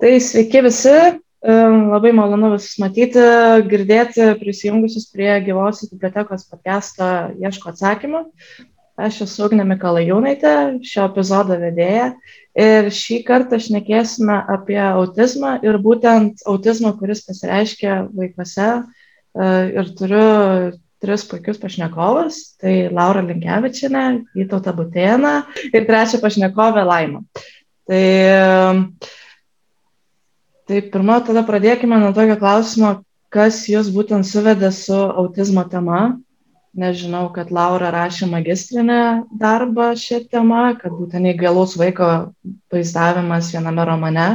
Tai sveiki visi, labai malonu visus matyti, girdėti prisijungusius prie gyvosios bibliotekos podcast'o Ieško atsakymų. Aš esu Ugnė Mikalajūnaitė, šio epizodo vedėja ir šį kartą šnekėsime apie autizmą ir būtent autizmą, kuris pasireiškia vaikuose. Ir turiu tris puikius pašnekovus - tai Laura Linkevičinė, Vytauta Butėna ir trečią pašnekovę Laimą. Tai Tai pirmą tada pradėkime nuo tokio klausimo, kas jūs būtent suvedė su autizmo tema. Nežinau, kad Laura rašė magistrinę darbą šią temą, kad būtent įgalus vaiko vaizdavimas viename romane,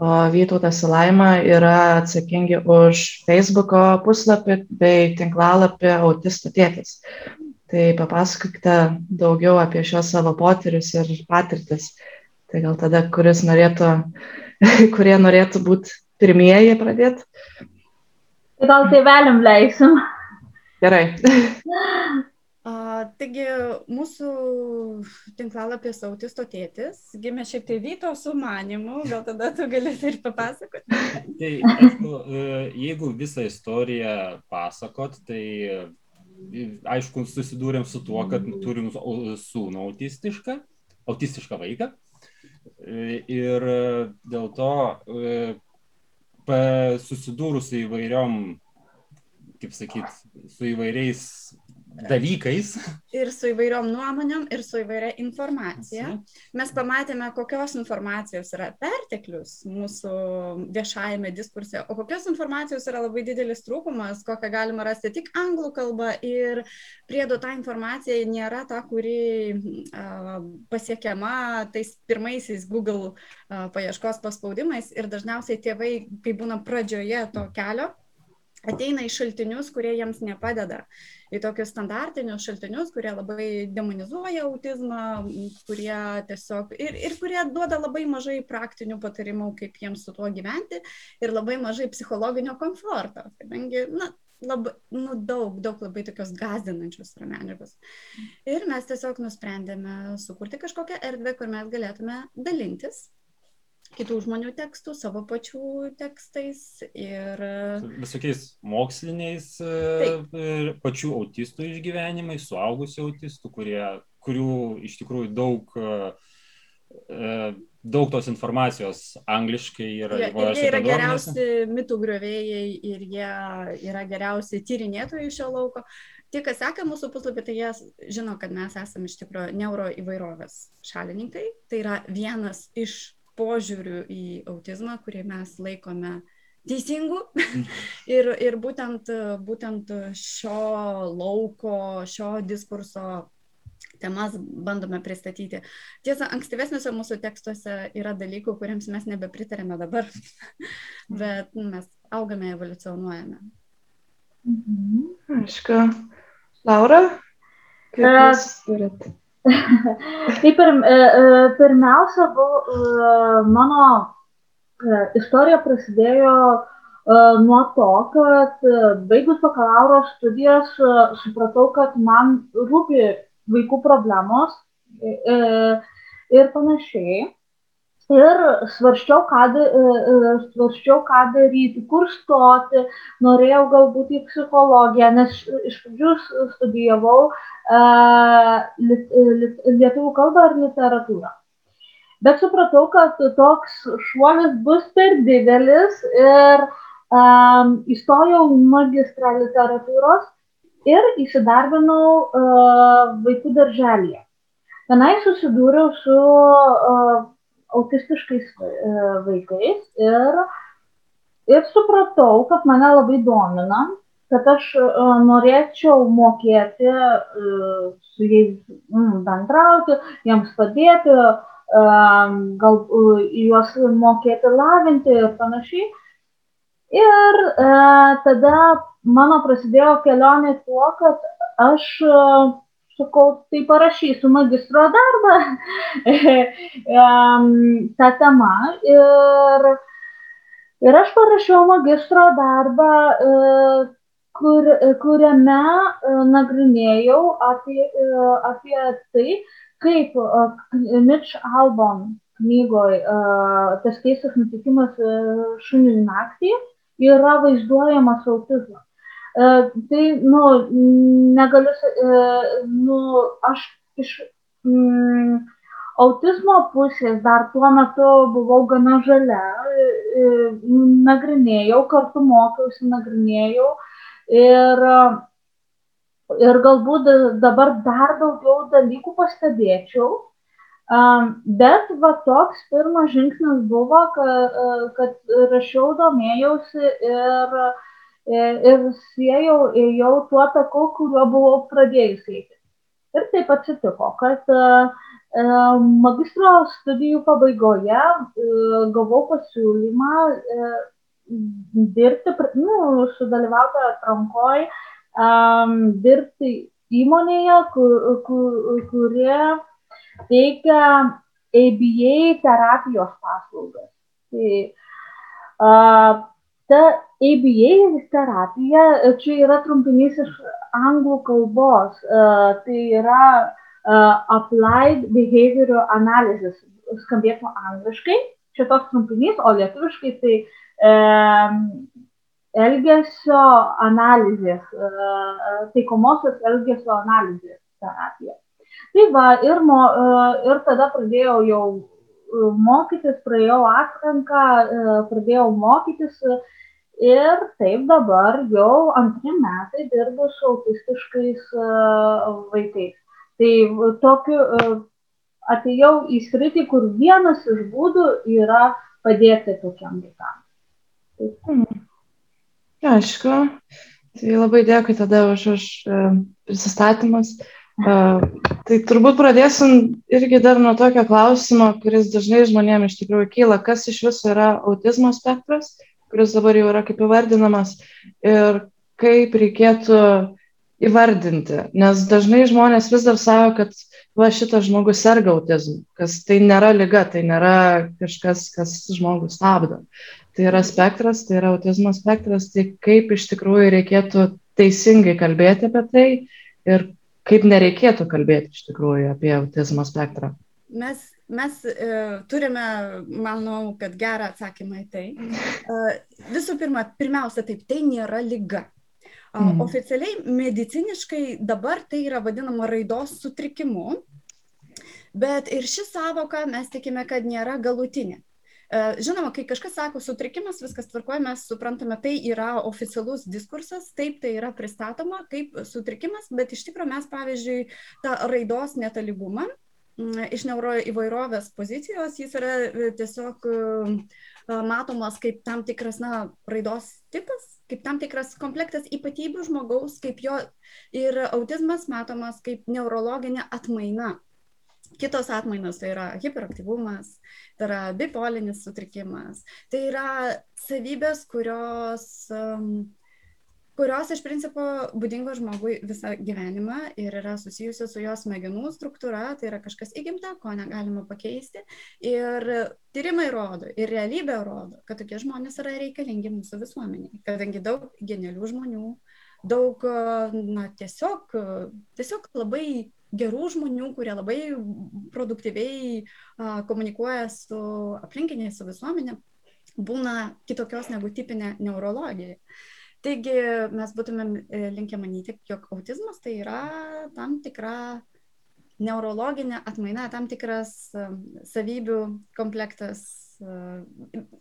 o Vytautas Ilaima yra atsakingi už Facebook'o puslapį bei tinklalapį Autistų tėtis. Tai papasakokite daugiau apie šios savo potyrius ir patirtis. Tai gal tada, kuris norėtų kurie norėtų būti pirmieji pradėti? Tai gal tėveliam leisim. Gerai. A, taigi mūsų tinklalapis autisto tėtis gimė šiek tiek Vyto sumanimu, gal tada tu galėsi ir papasakoti. Tai, aišku, e, jeigu visą istoriją pasakot, tai aišku, susidūrėm su tuo, kad turim sūnų autistišką, autistišką vaiką. Ir dėl to susidūrus su įvairiom, kaip sakyt, su įvairiais dalykais. Ir su įvairiom nuomonėm, ir su įvairia informacija. Mes pamatėme, kokios informacijos yra perteklius mūsų viešajame diskurse, o kokios informacijos yra labai didelis trūkumas, kokią galima rasti tik anglų kalba ir priedo ta informacija nėra ta, kuri a, pasiekiama tais pirmaisiais Google a, paieškos paspaudimais ir dažniausiai tėvai, kai būna pradžioje to kelio, ateina į šaltinius, kurie jiems nepadeda. Į tokius standartinius šaltinius, kurie labai demonizuoja autizmą, kurie tiesiog ir, ir kurie duoda labai mažai praktinių patarimų, kaip jiems su tuo gyventi ir labai mažai psichologinio komforto, kadangi, na, labai, nu, daug, daug labai tokios gazdinančios yra medžiagos. Ir mes tiesiog nusprendėme sukurti kažkokią erdvę, kur mes galėtume dalintis kitų žmonių tekstų, savo pačių tekstais ir... Visokiais moksliniais Taip. ir pačių autistų išgyvenimais, suaugusių autistų, kurie, kurių iš tikrųjų daug, daug tos informacijos angliškai yra. Ir jie yra geriausi mitų griovėjai ir jie yra geriausi tyrinėtojai šio lauko. Tie, kas seka mūsų puslapį, tai jie žino, kad mes esame iš tikrųjų neuroįvairovės šalininkai. Tai yra vienas iš požiūrių į autizmą, kurį mes laikome teisingų. ir, ir būtent, būtent šio lauko, šio diskurso temas bandome pristatyti. Tiesa, ankstyvesniuose mūsų tekstuose yra dalykų, kuriems mes nebepritarėme dabar, bet mes augame, evoliucionuojame. Mhm. Aišku. Laura, kaip jūs turit? Tai pir, e, e, pirmiausia, buvo, e, mano istorija prasidėjo nuo to, kad baigus bakalauro studijas supratau, kad man rūpi vaikų problemos ir panašiai ir svarsčiau ką da svarsčiau ką daryti kur stoti norėjau galbūt į psichologiją nes iš pradžių studijavau lit lietuvių kalbą ir literatūrą bet supratau kad toks šuolis bus per didelis ir įstojau magistrą literatūros ir įsidarbinau vaikų darželyje. Tenai susidūriau su autistiškais e, vaikais ir, ir supratau, kad mane labai domina, kad aš e, norėčiau mokėti e, su jais mm, bendrauti, jiems padėti, gal juos mokėti lavinti ir panašiai. Ir tada mano prasidėjo kelionė tuo, kad aš sakau, tai parašysiu magistro darbą tą temą. Ir, ir aš parašiau magistro darbą, e, kur, kuriame e, nagrinėjau apie, e, apie tai, kaip Mitch Albon knygoje tas keistas nutikimas šuniui naktį yra vaizduojamas autizmas. Tai, nu, negaliu, nu, aš iš mm, autizmo pusės dar tuo metu buvau gana žalia, nagrinėjau, kartu mokiausi, nagrinėjau ir ir galbūt dabar dar daugiau dalykų pastebėčiau. Bet va toks pirmas žingsnis buvo, kad, kad rašiau, domėjausi ir, ir siejau, ėjau tuo taku, kuriuo buvau pradėjus eiti. Ir taip atsitiko, kad magistro studijų pabaigoje gavau pasiūlymą dirbti, nu, sudalyvauti atrankoje um, dirbti įmonėje, kur, kur, kurie teikia ABA terapijos paslaugas. Tai ta ABA terapija, čia yra trumpinys iš anglų kalbos, uh, tai yra uh, Applied Behavioral Analysis, skambėtų angliškai, čia toks trumpinys, o lietuviškai tai um, elgesio analizės, taikomosios elgesio analizės terapija. Tai va, ir, mo, ir tada pradėjau jau mokytis, praėjau atranką, pradėjau mokytis ir taip dabar jau antri metai dirbu su autistiškais vaikais. Tai tokiu atėjau į sritį, kur vienas iš būdų yra padėti tokiam vaikam. Hmm. Aišku, tai labai dėkui tada už, už prisistatymus. Tai turbūt pradėsim irgi dar nuo tokio klausimo, kuris dažnai žmonėms iš tikrųjų kyla, kas iš viso yra autizmo spektras, kuris dabar jau yra kaip įvardinamas ir kaip reikėtų įvardinti. Nes dažnai žmonės vis dar savo, kad va šitas žmogus serga autizmu, kas tai nėra lyga, tai nėra kažkas, kas žmogus stabdo tai yra spektras, tai yra autizmo spektras, tai kaip iš tikrųjų reikėtų teisingai kalbėti apie tai ir kaip nereikėtų kalbėti iš tikrųjų apie autizmo spektrą. Mes, mes e, turime, manau, kad gerą atsakymą į tai. E, visų pirma, pirmiausia, taip, tai nėra lyga. Mm. Oficialiai mediciniškai dabar tai yra vadinama raidos sutrikimu, bet ir ši savoka mes tikime, kad nėra galutinė. E, žinoma, kai kažkas sako sutrikimas, viskas tvarkoja, mes suprantame, tai yra oficialus diskursas, taip tai yra pristatoma kaip sutrikimas, bet iš tikrųjų mes, pavyzdžiui, tą raidos netalygumą iš neuroįvairovės pozicijos jis yra e, tiesiog e, matomas kaip tam tikras na, raidos tipas, kaip tam tikras komplektas ypatybių žmogaus, kaip jo ir autizmas matomas kaip neurologinė atmaina. Kitos atmainos tai yra hiperaktyvumas, tai yra bipolinis sutrikimas, tai yra savybės, kurios, kurios iš principo būdingos žmogui visą gyvenimą ir yra susijusios su jos smegenų struktūra, tai yra kažkas įgimta, ko negalima pakeisti. Ir tyrimai rodo, ir realybė rodo, kad tokie žmonės yra reikalingi mūsų visuomeniai, kadangi daug genialių žmonių, daug, na, tiesiog, tiesiog labai gerų žmonių, kurie labai produktyviai a, komunikuoja su aplinkiniais, su visuomenė, būna kitokios negu tipinė neurologija. Taigi mes būtumėm e, linkę manyti, jog autizmas tai yra tam tikra neurologinė atmaina, tam tikras savybių komplektas.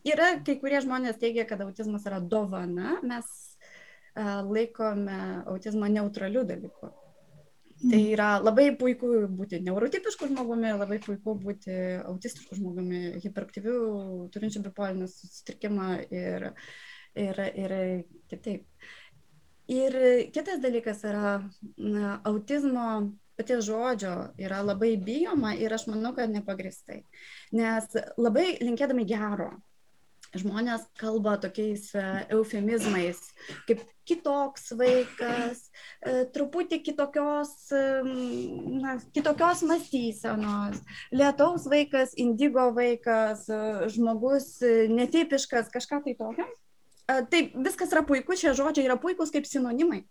Yra kai kurie žmonės teigia, kad autizmas yra dovana, mes laikome autizmą neutraliu dalyku. Tai yra labai puiku būti neurotipišku žmogumi, labai puiku būti autistišku žmogumi, hiperaktyviu, turinčiu bipolinį sutrikimą ir, ir, ir kitaip. Ir kitas dalykas yra na, autizmo paties žodžio yra labai bijoma ir aš manau, kad nepagristai. Nes labai linkėdami gero, žmonės kalba tokiais e, eufemizmais, kaip kitoks vaikas, e, truputį kitokios, na, kitokios mąstysenos, lietaus vaikas, indigo vaikas, e, žmogus netipiškas, kažką tai tokio. Tai viskas yra puiku, šie žodžiai yra puikus kaip sinonimai.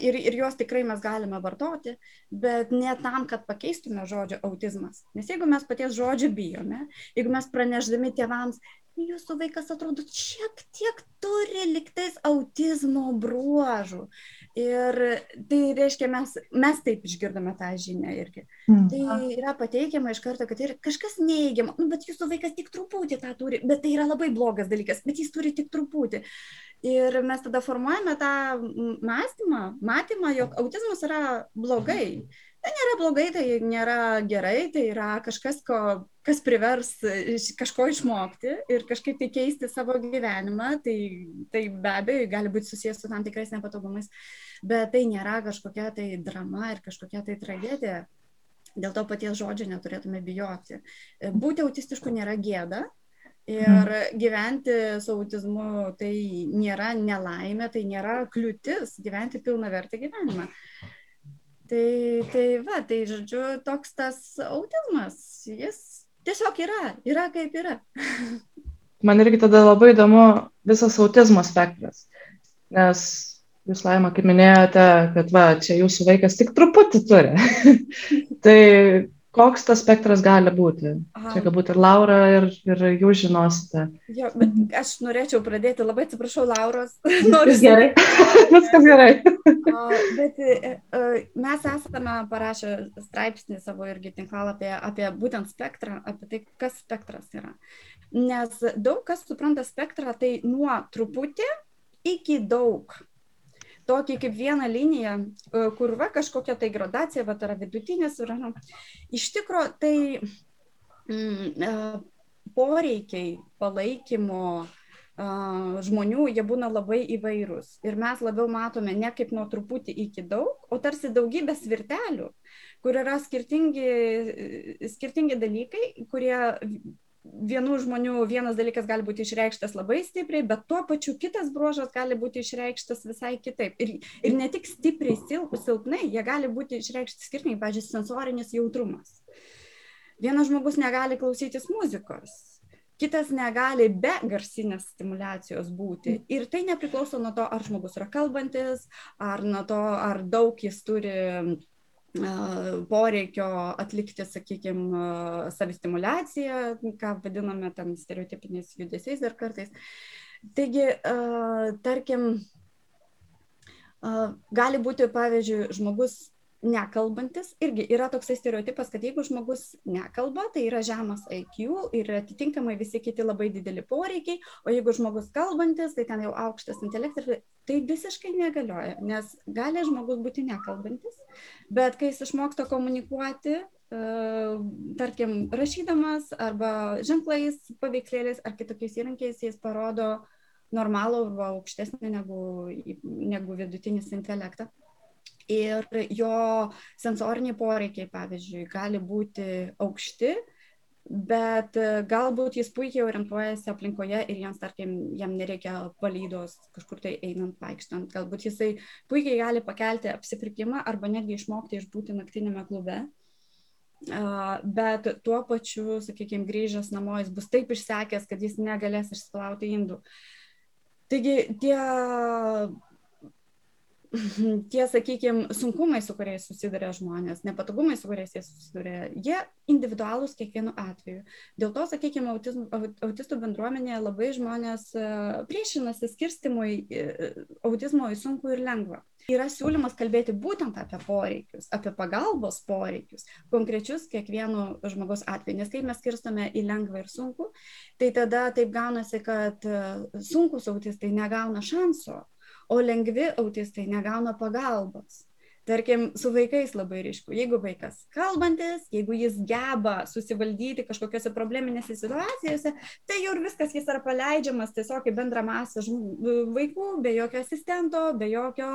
ir, ir juos tikrai mes galime vartoti, bet ne tam, kad pakeistume žodžio autizmas. Nes jeigu mes paties žodžio bijome, jeigu mes praneždami tėvams, jūsų vaikas atrodo šiek tiek turi liktais autizmo bruožų. Ir tai reiškia, mes, mes taip išgirdome tą žinią irgi. Mm. Tai yra pateikiama iš karto, kad tai yra kažkas neįgiama, nu, bet jūsų vaikas tik truputį tą turi, bet tai yra labai blogas dalykas, bet jis turi tik truputį. Ir mes tada formuojame tą mąstymą, matymą, jog autizmas yra blogai. Mm tai nėra blogai, tai nėra gerai, tai yra kažkas, ko, kas privers kažko išmokti ir kažkaip tai keisti savo gyvenimą, tai, tai be abejo gali būti susijęs su tam tikrais nepatogumais, bet tai nėra kažkokia tai drama ir kažkokia tai tragedija. Dėl to paties žodžio neturėtume bijoti. Būti autistišku nėra gėda, Ir mhm. gyventi su autizmu tai nėra nelaimė, tai nėra kliūtis gyventi pilna vertį gyvenimą. Tai, tai va, tai žodžiu, toks tas autizmas, jis tiesiog yra, yra kaip yra. Man irgi tada labai įdomu visas autizmo spektras, nes jūs laima, kaip minėjote, kad va, čia jūsų vaikas tik truputį turi. tai koks tas spektras gali būti. Aha. Čia galbūt ir Laura, ir, ir jūs žinosite. Jo, bet aš norėčiau pradėti, labai atsiprašau, Lauros. Viskas gerai. Viskas gerai. bet e, e, mes esame parašę straipsnį savo irgi tinklalapį apie būtent spektrą, apie tai, kas spektras yra. Nes daug kas supranta spektrą tai nuo truputį iki daug tokį kaip vieną liniją, e, kur va kažkokia tai gradacija, va yra vidutinės, yra, nu, iš tikrųjų tai mm, e, poreikiai palaikymo žmonių, jie būna labai įvairūs. Ir mes labiau matome ne kaip nuo truputį iki daug, o tarsi daugybę svirtelių, kur yra skirtingi, skirtingi dalykai, kurie vienų žmonių vienas dalykas gali būti išreikštas labai stipriai, bet tuo pačiu kitas bruožas gali būti išreikštas visai kitaip. Ir, ir ne tik stipriai, sil, silpnai, jie gali būti išreikšti skirtingai, pavyzdžiui, sensorinis jautrumas. Vienas žmogus negali klausytis muzikos, kitas negali be garsinės stimulacijos būti. Ir tai nepriklauso nuo to, ar žmogus yra kalbantis, ar nuo to, ar daug jis turi poreikio atlikti, sakykime, savistimulaciją, ką vadiname ten stereotipiniais judesiais dar kartais. Taigi, tarkim, gali būti, pavyzdžiui, žmogus nekalbantis irgi yra toksai stereotipas, kad jeigu žmogus nekalba, tai yra žemas IQ ir atitinkamai visi kiti labai dideli poreikiai, o jeigu žmogus kalbantis, tai ten jau aukštas intelektas, tai visiškai negalioja, nes gali žmogus būti nekalbantis, bet kai jis išmoksta komunikuoti, tarkim, rašydamas arba ženklais, paveikslėliais ar kitokiais įrankiais, jis parodo normalų arba aukštesnį negu, negu vidutinis intelektą ir jo sensoriniai poreikiai, pavyzdžiui, gali būti aukšti, bet galbūt jis puikiai orientuojasi aplinkoje ir jiems, tarkim, jam nereikia palydos kažkur tai einant, vaikštant. Galbūt jisai puikiai gali pakelti apsipirkimą arba netgi išmokti išbūti naktinėme klube. Bet tuo pačiu, sakykime, grįžęs namo jis bus taip išsekęs, kad jis negalės išsiplauti indų. Taigi tie tie, sakykime, sunkumai, su kuriais susiduria žmonės, nepatogumai, su kuriais jie susiduria, jie individualūs kiekvienu atveju. Dėl to, sakykime, autizm, autistų bendruomenėje labai žmonės e, priešinasi skirstimui e, autizmo į sunku ir lengvą. Yra siūlymas kalbėti būtent apie poreikius, apie pagalbos poreikius, konkrečius kiekvieno žmogaus atveju. Nes kai mes skirstame į lengvą ir sunku, tai tada taip gaunasi, kad e, sunkus autistai negauna šanso o lengvi autistai negauna pagalbos. Tarkim, su vaikais labai ryšku. Jeigu vaikas kalbantis, jeigu jis geba susivaldyti kažkokiose probleminėse situacijose, tai jau ir viskas jis yra paleidžiamas tiesiog į bendrą masę vaikų, be jokio asistento, be, jokio,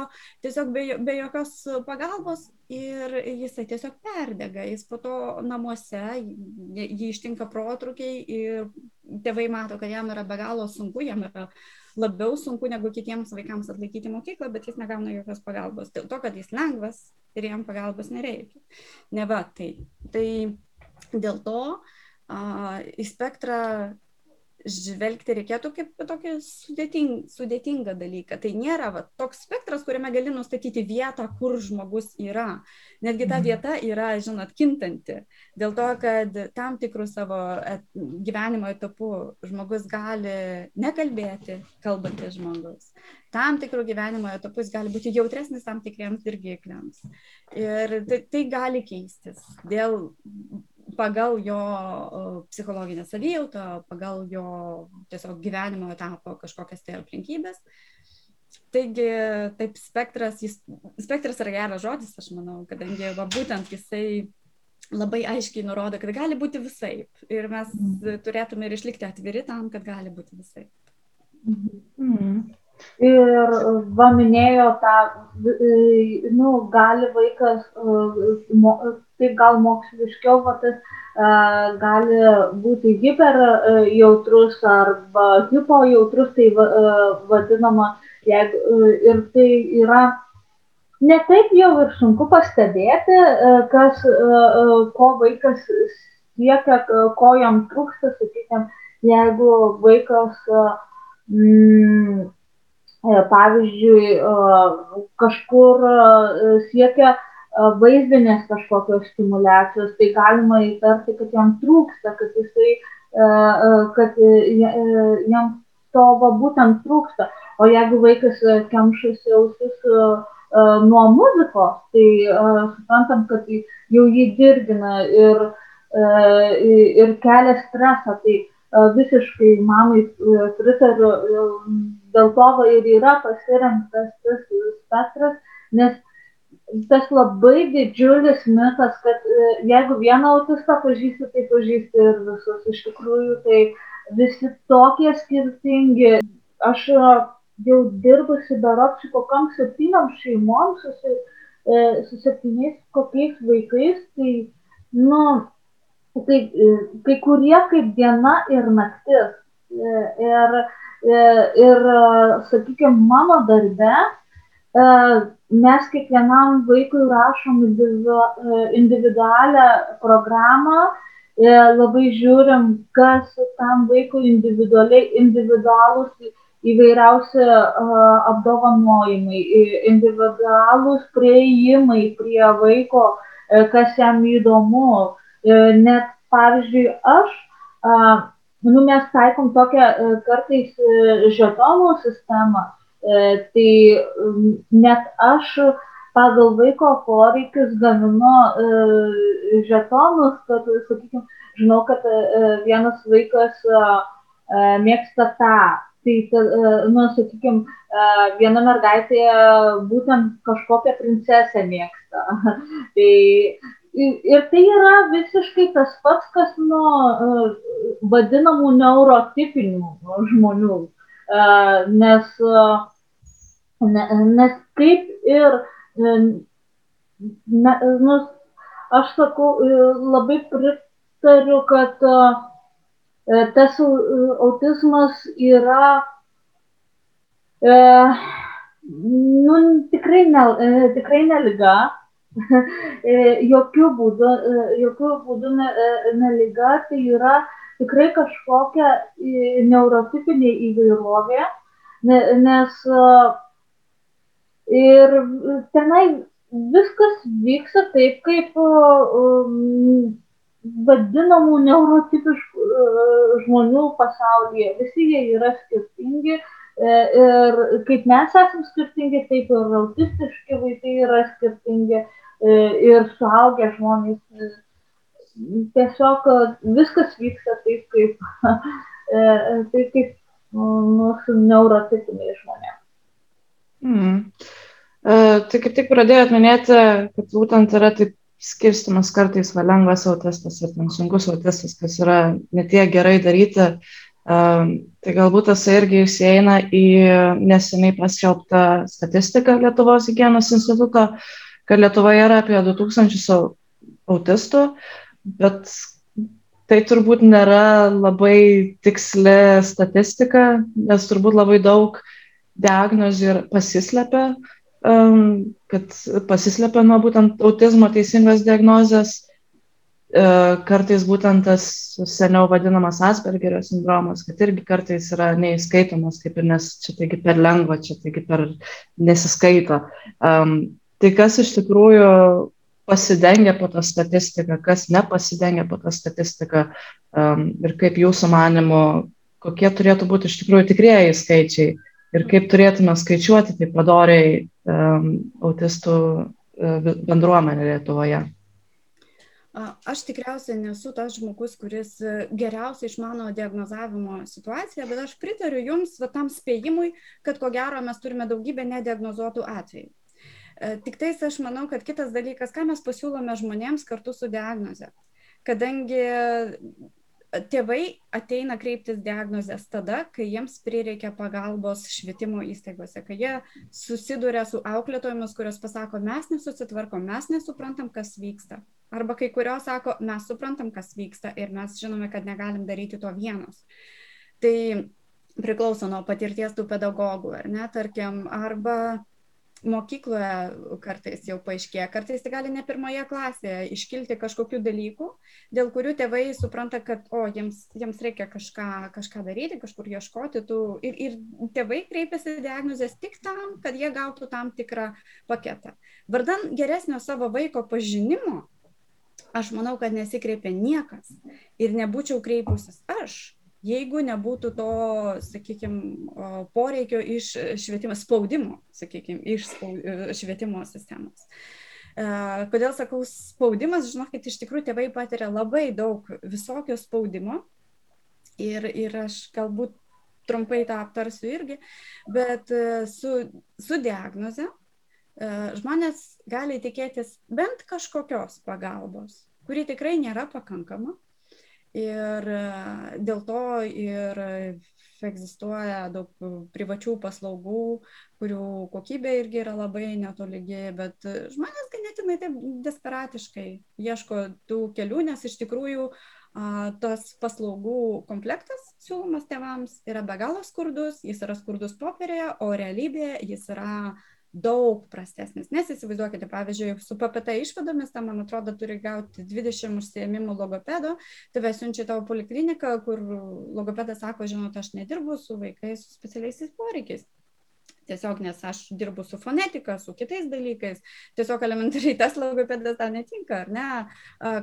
tiesiog be, be jokios pagalbos ir jisai tiesiog perdega. Jis po to namuose, jį ištinka protrukiai ir tėvai mato, kad jam yra be galo sunku, jam yra labiau sunku negu kitiems vaikams atlaikyti mokyklą, bet jis negauna jokios pagalbos. Dėl to, kad jis lengvas ir jam pagalbos nereikia. Ne va, tai. Tai dėl to a, į spektrą žvelgti reikėtų kaip tokį sudėting, sudėtingą dalyką. Tai nėra va, toks spektras, kuriame gali nustatyti vietą, kur žmogus yra. Netgi ta mhm. vieta yra, žinot, kintanti. Dėl to, kad tam tikrų savo gyvenimo etapų žmogus gali nekalbėti, kalbantis žmogus. Tam tikrų gyvenimo etapų jis gali būti jautresnis tam tikriems dirgikliams. Ir tai, tai gali keistis dėl pagal jo psichologinę savijautą, pagal jo tiesiog gyvenimo etapo kažkokias tai aplinkybės. Taigi, taip, spektras, jis, spektras yra geras žodis, aš manau, kadangi va, būtent jisai labai aiškiai nurodo, kad gali būti visai. Ir mes mm. turėtume ir išlikti atviri tam, kad gali būti visai. Mm. Ir va minėjo tą, nu, gali vaikas, taip gal moksliškiau, va tas gali būti hiper jautrus arba hipo jautrus, tai vadinama, jeigu, ir tai yra ne taip jau ir sunku pastebėti, kas, ko vaikas siekia, ko jam trūksta, sakykime, jeigu vaikas mm, E, pavyzdžiui, e, kažkur e, siekia vaizdinės kažkokios stimulacijos, tai galima įtarti, kad jam trūksta, kad jisai, kad jam to va, būtent trūksta. O jeigu vaikas kemšasi ausis nuo muzikos, tai suprantam, kad jau jį dirgina ir, ir kelia stresą. Tai visiškai mamai pritariu dėl to ir yra pasirinktas tas spektras, nes tas labai didžiulis mitas, kad e, jeigu vieną autistą pažįsti, tai pažįsti ir visus. Iš tikrųjų, tai visi tokie skirtingi. Aš e, jau dirbusi darot su kokiam septyniam šeimom, su, e, su septyniais kokiais vaikais, tai, nu, tai kai kurie kaip diena ir naktis. Ir ir, sakykime, mano darbe mes kiekvienam vaikui rašom individualią programą, labai žiūrim, kas tam vaikui individualiai, individualūs įvairiausi apdovanojimai, individualūs prieimai prie vaiko, kas jam įdomu. Net, pavyzdžiui, aš nu, mes taikom tokią e, kartais e, žetonų sistemą, e, tai net aš pagal vaiko poreikius gaminu žetonus, kad, sakykime, žinau, kad vienas vaikas mėgsta tą. Tai, nu, sakykime, viena mergaitė būtent kažkokią princesę mėgsta. tai Ir tai yra visiškai tas pats, kas nuo vadinamų neurotipinių žmonių. Nes, nes kaip ir, ne, nu, aš sakau, labai pritariu, kad tas autizmas yra nu, tikrai, ne, tikrai neliga jokių būdų, jokių būdų ne, ne lyga, tai yra tikrai kažkokia neurotipinė įvairovė, nes ir tenai viskas vyksta taip, kaip vadinamų neurotipiškų žmonių pasaulyje. Visi jie yra skirtingi ir kaip mes esame skirtingi, taip ir autistiški vaikai yra skirtingi. E, ir suaugę žmonės. E, tiesiog e, viskas vyksta taip, kaip, taip, kaip mūsų neurotipiniai žmonės. Mm. Uh, tai kaip tik pradėjot minėti, kad būtent yra taip skirstimas kartais va lengvas autistas ir sunkus autistas, kas yra netie gerai daryti. Uh, tai galbūt tas irgi įsieina į neseniai paskelbtą statistiką Lietuvos hygienos instituto, uh, kad Lietuvoje yra apie 2000 autistų, bet tai turbūt nėra labai tiksli statistika, nes turbūt labai daug diagnozių ir pasislepia, um, kad pasislepia nuo būtent autizmo teisingos diagnozės. kartais būtent tas seniau vadinamas Aspergerio sindromas, kad irgi kartais yra neįskaitomas, kaip ir nes čia taigi per lengva, čia taigi per nesiskaito. Um, tai kas iš tikrųjų pasidengia po tą statistiką, kas nepasidengia po tą statistiką um, ir kaip jūsų manimo, kokie turėtų būti iš tikrųjų tikrieji skaičiai ir kaip turėtume skaičiuoti taip padoriai um, autistų uh, bendruomenė Lietuvoje. Aš tikriausiai nesu tas žmogus, kuris e, geriausiai išmano diagnozavimo situaciją, bet aš pritariu Jums va, tam spėjimui, kad ko gero mes turime daugybę nediagnozuotų atvejų. E, tik tais aš manau, kad kitas dalykas, ką mes pasiūlome žmonėms kartu su diagnoze. Kadangi tėvai ateina kreiptis diagnozės tada, kai jiems prireikia pagalbos švietimo įstaigose, kai jie susiduria su auklėtojomis, kurios pasako, mes nesusitvarkom, mes nesuprantam, kas vyksta. Arba kai kurios sako, mes suprantam, kas vyksta ir mes žinome, kad negalim daryti to vienos. Tai priklauso nuo patirties tų pedagogų, ar ne, tarkim, arba mokykloje kartais jau paaiškėja, kartais tai gali ne pirmoje klasėje iškilti kažkokių dalykų, dėl kurių tėvai supranta, kad, o, jiems, jiems reikia kažką, kažką daryti, kažkur ieškoti tų. Ir, ir tėvai kreipiasi diagnozės tik tam, kad jie gautų tam tikrą paketą. Vardan geresnio savo vaiko pažinimo, aš manau, kad nesikreipia niekas ir nebūčiau kreipusis aš jeigu nebūtų to, sakykime, poreikio iš švietimo spaudimo, sakykime, iš švietimo sistemos. E, kodėl sakau spaudimas, žinokit, iš tikrųjų tėvai patiria labai daug visokio spaudimo. Ir, ir aš galbūt trumpai tą aptarsiu irgi, bet e, su, su diagnoze e, žmonės gali tikėtis bent kažkokios pagalbos, kuri tikrai nėra pakankama, ir e, dėl to ir egzistuoja daug privačių paslaugų, kurių kokybė irgi yra labai netolygi, bet žmonės ganėtinai taip desperatiškai ieško tų kelių, nes iš tikrųjų tas paslaugų komplektas siūlomas tėvams yra be galo skurdus, jis yra skurdus popierėje, o realybėje jis yra uh, daug prastesnis. Nes įsivaizduokite, pavyzdžiui, su PPT išvadomis, tam, man atrodo, turi gauti 20 užsiemimų logopedo, tave siunčia tavo polikliniką, kur logopedas sako, žinot, aš nedirbu su vaikais su specialiaisiais poreikiais tiesiog nes aš dirbu su fonetika, su kitais dalykais, tiesiog elementariai tas logopedas tau netinka, ar ne,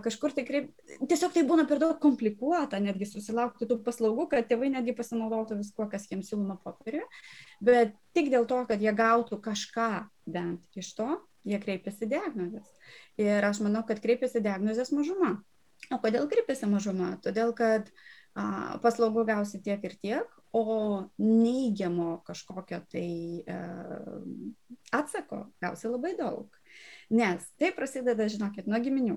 kažkur tai kreip, tiesiog tai būna per daug komplikuota, netgi susilaukti tų paslaugų, kad tėvai netgi pasinaudotų viskuo, kas jiems siūloma popieriuje, bet tik dėl to, kad jie gautų kažką bent iš to, jie kreipiasi diagnozės. Ir aš manau, kad kreipiasi diagnozės mažuma. O kodėl kreipiasi mažuma? Todėl, kad a, paslaugų gausi tiek ir tiek, o neigiamo kažkokio tai e, atsako gausi labai daug. Nes tai prasideda, žinokit, nuo giminių.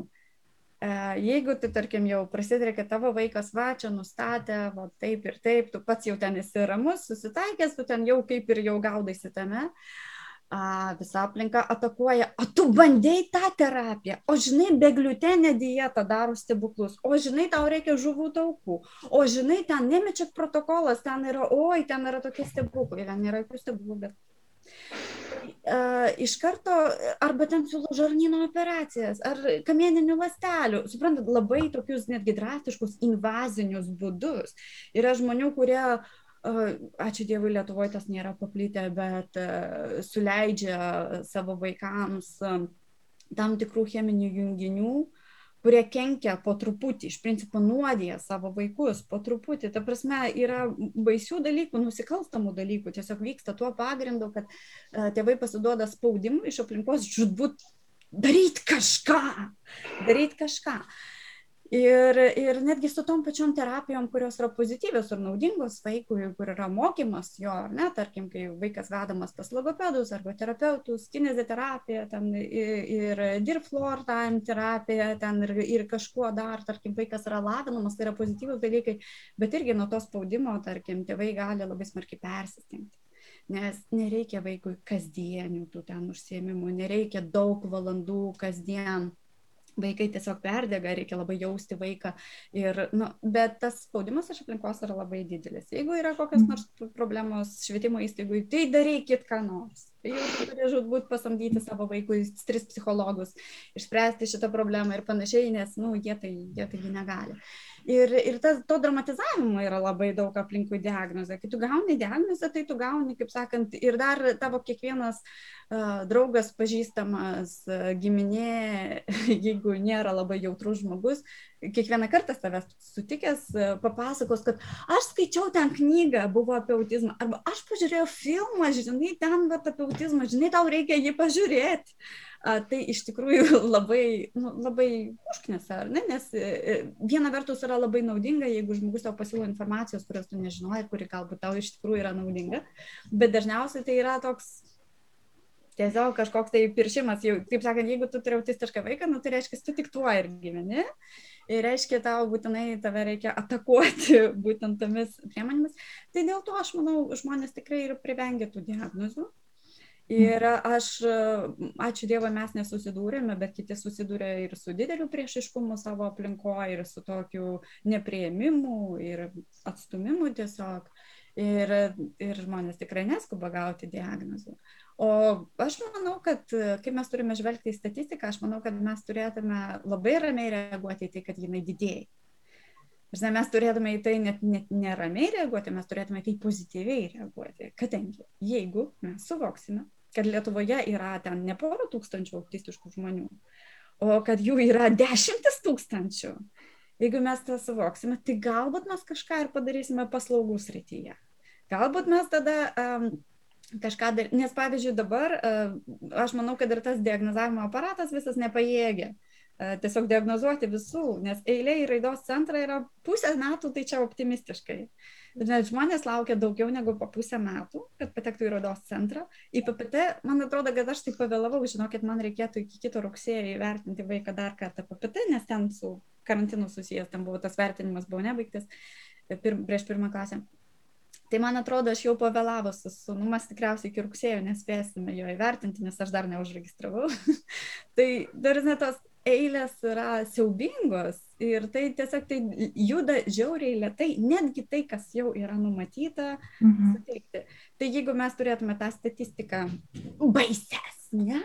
E, jeigu tu, tarkim, jau prasideda, kad tavo vaikas va čia nustatė, va taip ir taip, tu pats jau ten esi ramus, susitaikęs, tu ten jau kaip ir jau gaudaisi tame, uh, a, visa aplinka atakuoja, o tu bandėjai tą terapiją, o žinai, begliutenė dieta daro stebuklus, o žinai, tau reikia žuvų taukų, o žinai, ten nemečiak protokolas, ten yra, oi, ten yra tokie stebuklai, ten nėra jokių stebuklų, bet Uh, iš karto arba ten siūlo žarnyno operacijas, ar kamieninių lastelių, suprantat, labai tokius netgi drastiškus invazinius būdus. Yra žmonių, kurie uh, ačiū Dievui, Lietuvoje tas nėra paplitę, bet suleidžia savo vaikams tam tikrų cheminių junginių, kurie kenkia po truputį, iš principo nuodėja savo vaikus po truputį. Ta prasme, yra baisių dalykų, nusikalstamų dalykų, tiesiog vyksta tuo pagrindu, kad tėvai pasiduoda spaudimui iš aplinkos, žudbūt daryti kažką, daryti kažką. Uh, Ir, ir netgi su tom pačiom terapijom, kurios yra pozityvios ir naudingos vaikui, kur yra mokymas jo, ar ne, tarkim, kai vaikas vedamas pas logopedus arba terapeutus, kineziterapija, ten ir, ir dirflor time terapija, ten ir, ir kažkuo dar, tarkim, vaikas yra lavinamas, tai yra pozityvus dalykai, bet irgi nuo to spaudimo, tarkim, tėvai gali labai smarkiai persistengti. Nes nereikia vaikui kasdienių tų ten užsiemimų, nereikia daug valandų kasdien vaikai tiesiog perdega, reikia labai jausti vaiką. Ir, nu, bet tas spaudimas iš aplinkos yra labai didelis. Jeigu yra kokios mm. nors problemos švietimo įstaigui, tai darykit ką nors. Jau turi žudbūt pasamdyti savo vaikui tris psichologus, išspręsti šitą problemą ir panašiai, nes, nu, jie tai, jie taigi negali. Ir, ir tas, to dramatizavimo yra labai daug aplinkui diagnozę. Kai tu gauni diagnozę, tai tu gauni, kaip sakant, ir dar tavo kiekvienas uh, draugas, pažįstamas, uh, giminė, jeigu nėra labai jautrus žmogus, kiekvieną kartą tavęs sutikęs uh, papasakos, kad aš skaičiau ten knygą, buvo apie autizmą, arba aš pažiūrėjau filmą, žinai, ten vat, apie autizmą, žinai, tau reikia jį pažiūrėti tai iš tikrųjų labai, nu, labai užknisa, ar ne? Nes e, e, viena vertus yra labai naudinga, jeigu žmogus tau pasiūlo informacijos, kurios tu nežinojai, kuri galbūt tau iš tikrųjų yra naudinga, bet dažniausiai tai yra toks tiesiog kažkoks tai piršimas, jau, taip sakant, jeigu tu turi autistišką vaiką, nu, tai reiškia, tu tik tuo ir gyveni. Ir reiškia, tau būtinai tave reikia atakuoti būtent tomis priemonėmis. Tai dėl to aš manau, žmonės tikrai ir privengia tų diagnozių. Ir aš, ačiū Dievui, mes nesusidūrėme, bet kiti susidūrė ir su dideliu priešiškumu savo aplinkoje, ir su tokiu neprieimimu, ir atstumimu tiesiog. Ir, ir žmonės tikrai neskuba gauti diagnozų. O aš manau, kad kai mes turime žvelgti į statistiką, aš manau, kad mes turėtume labai ramiai reaguoti į tai, kad jinai didėja. Ir mes turėtume į tai net, net neramiai reaguoti, mes turėtume į tai pozityviai reaguoti. Kadangi jeigu mes suvoksime, kad Lietuvoje yra ten ne pora tūkstančių autistiškų žmonių, o kad jų yra dešimtis tūkstančių. Jeigu mes tą suvoksime, tai galbūt mes kažką ir padarysime paslaugų srityje. Galbūt mes tada um, kažką dar, nes pavyzdžiui dabar uh, aš manau, kad ir tas diagnozavimo aparatas visas nepajėgia uh, tiesiog diagnozuoti visų, nes eilė į raidos centrą yra pusę metų, tai čia optimistiškai. Uh, Bet žmonės laukia daugiau negu po pusę metų, kad patektų į rodos centrą. Į PPT, man atrodo, kad aš taip pavėlavau, žinokit, man reikėtų iki kito rugsėjo įvertinti vaiką dar kartą PPT, nes ten su karantinu susijęs, ten buvo tas vertinimas, buvo nebaigtas pir, prieš pirmą klasę. Tai man atrodo, aš jau pavėlavus su sunumas tikriausiai iki rugsėjo nespėsime jo įvertinti, nes aš dar neužregistravau. tai dar ne tos eilės yra siaubingos ir tai tiesiog tai juda žiauriai lietai, netgi tai, kas jau yra numatyta, mhm. suteikti. Tai jeigu mes turėtume tą statistiką baisesnę,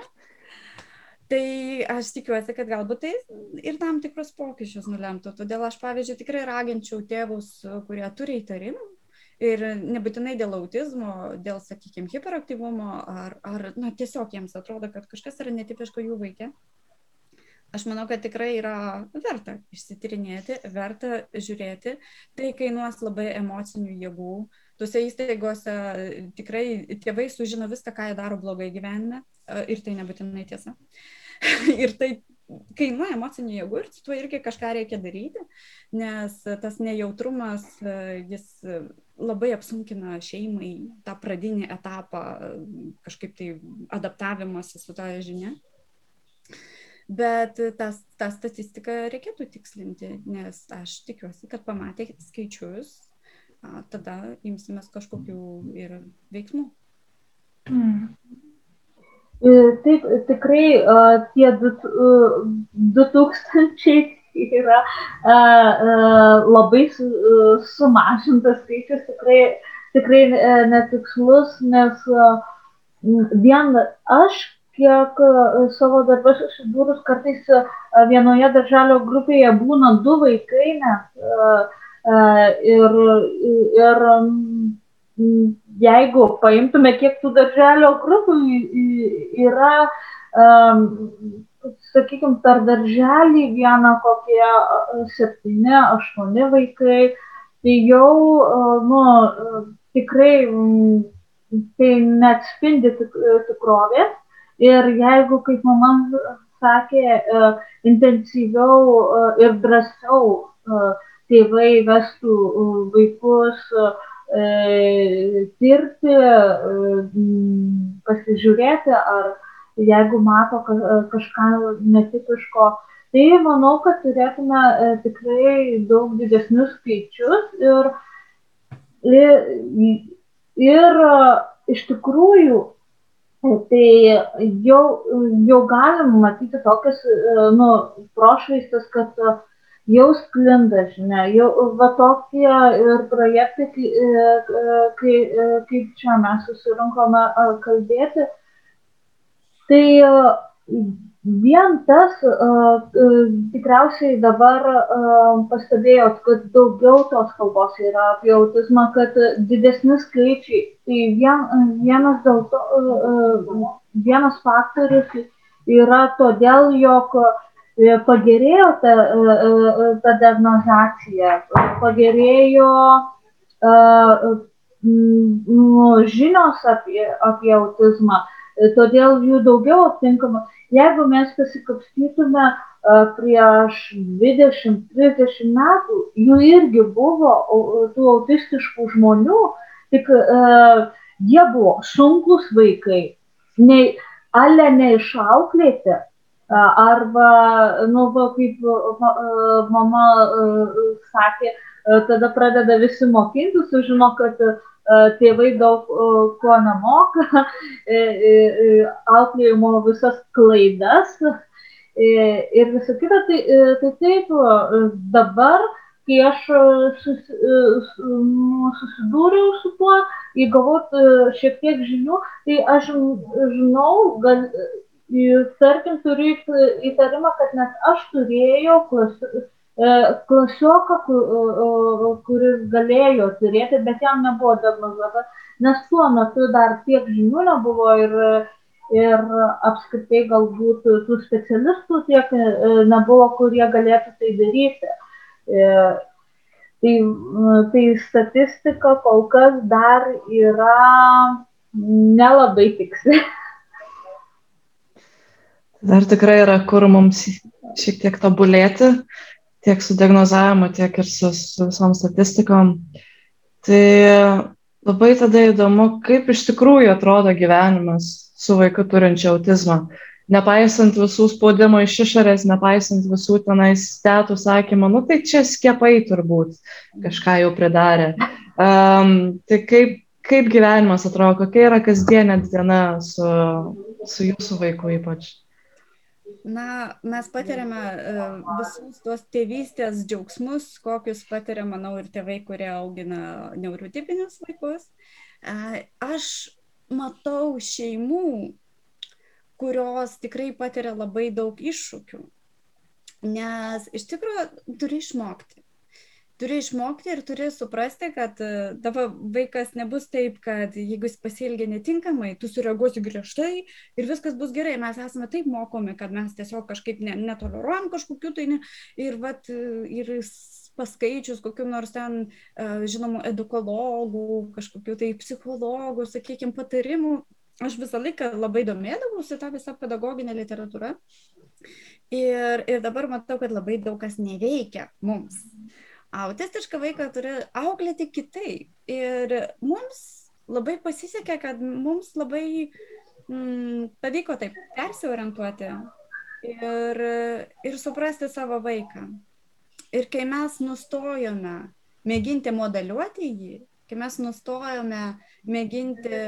tai aš tikiuosi, kad galbūt tai ir tam tikrus pokyčius nulemtų. Todėl aš, pavyzdžiui, tikrai raginčiau tėvus, kurie turi įtarimų. Ir nebūtinai dėl autizmo, dėl, sakykime, hiperaktyvumo, ar, ar na, tiesiog jiems atrodo, kad kažkas yra netipiško jų vaikė, aš manau, kad tikrai yra verta išsitirinėti, verta žiūrėti. Tai kainuos labai emocinių jėgų. Tuose įstaigose tikrai tėvai sužino viską, ką jie daro blogai gyvenime ir tai nebūtinai tiesa. ir tai kainuoja emocinių jėgų ir su tuo irgi kažką reikia daryti, nes tas nejautrumas, jis labai apsunkina šeimai tą pradinį etapą, kažkaip tai adaptavimuose su tą žinia bet tas, tą statistiką reikėtų tikslinti, nes aš tikiuosi, kad pamatę skaičius, a, tada imsimės kažkokių ir veiksmų. Mm. Taip, tikrai tie 2000 yra labai sumažintas skaičius, tikrai, tikrai e, netikslus, nes vien aš kiek e, savo darbę susidūrus kartais e, vienoje darželio grupėje būna du vaikai net. E, ir, ir jeigu paimtume, kiek tų darželio grupių yra, sakykime, per darželį vieną kokie septyni, aštuoni vaikai, tai jau, nu, tikrai tai neatspindi tikrovės Ir jeigu, kaip mama sakė, e, intensyviau e, ir drąsiau e, tėvai vestų vaikus tirti, pasižiūrėti, ar jeigu mato kažką netipiško, tai manau, kad turėtume tikrai daug didesnius skaičius ir, ir, ir iš tikrųjų Tai jau, jau galim matyti tokias, nu, prošvaistas, kad jau sklinda žinia, jau va tokie ir projektai, kai, kaip čia mes susirinkome kalbėti, tai vien tas tikriausiai dabar pastebėjot, kad daugiau tos kalbos yra apie autizmą, kad didesni skaičiai. Tai vien, vienas, dėl to, vienas faktorius yra todėl, jog pagerėjo ta, ta diagnozacija, pagerėjo žinios apie, apie autizmą todėl jų daugiau aptinkama. Jeigu mes pasikapstytume prieš 20-30 metų, jų irgi buvo tų autistiškų žmonių, tik uh, jie buvo sunkus vaikai, nei, ale neišauklėti, uh, arba, nu, va, kaip mama sakė, uh, tada pradeda visi mokinti, sužino, kad uh, tėvai daug ko nemoka, auklėjimo visas klaidas ir visą kitą. Tai, tai taip, dabar, kai aš sus, susidūriau su tuo, įgavot šiek tiek žinių, tai aš žinau, gal, tarkim, turiu įtarimą, kad net aš turėjau klasių klasioką, kuris galėjo turėti, bet jam nebuvo diagnozuota, nes tuo metu dar tiek žinių nebuvo ir, ir apskritai galbūt tų specialistų tiek nebuvo, kurie galėtų tai daryti. Tai, tai statistika kol kas dar yra nelabai tiksli. Dar tikrai yra kur mums šiek tiek tobulėti, tiek su diagnozavimu, tiek ir su, su visom statistikom. Tai labai tada įdomu, kaip iš tikrųjų atrodo gyvenimas su vaiku turinčiu autizmą. Nepaisant visų spaudimo iš išorės, nepaisant visų tenais stėtų sakymą, nu tai čia skiepai turbūt kažką jau pridarė. Um, tai kaip, kaip gyvenimas atrodo, kokia yra kasdienė diena su, su jūsų vaiku ypač? Na mes patiriame visus tuos tėvystės džiaugsmus, kokius patiria, manau, ir tėvai, kurie augina neurotipinius vaikus. Aš matau šeimų, kurios tikrai patiria labai daug iššūkių, nes iš tikrųjų turi išmokti turi išmokti ir turi suprasti, kad e, tavo vaikas nebus taip, kad jeigu jis pasielgia netinkamai, tu sureaguosi griežtai ir viskas bus gerai. Mes esame taip mokomi, kad mes tiesiog kažkaip ne, netoleruojam kažkokiu tai ne, ir, vat, e, ir paskaičius kokiu nors ten, e, žinomų, edukologų, kažkokiu tai psichologų, sakykime, patarimų. Aš visą laiką labai domėdavausi tą visą pedagoginę literatūrą. Ir, ir dabar matau, kad labai daug kas neveikia mums autistišką vaiką turi auklėti kitaip. Ir mums labai pasisekė, kad mums labai mm, pavyko taip persiorientuoti ir, ir suprasti savo vaiką. Ir kai mes nustojome mėginti modeliuoti jį, kai mes nustojome mėginti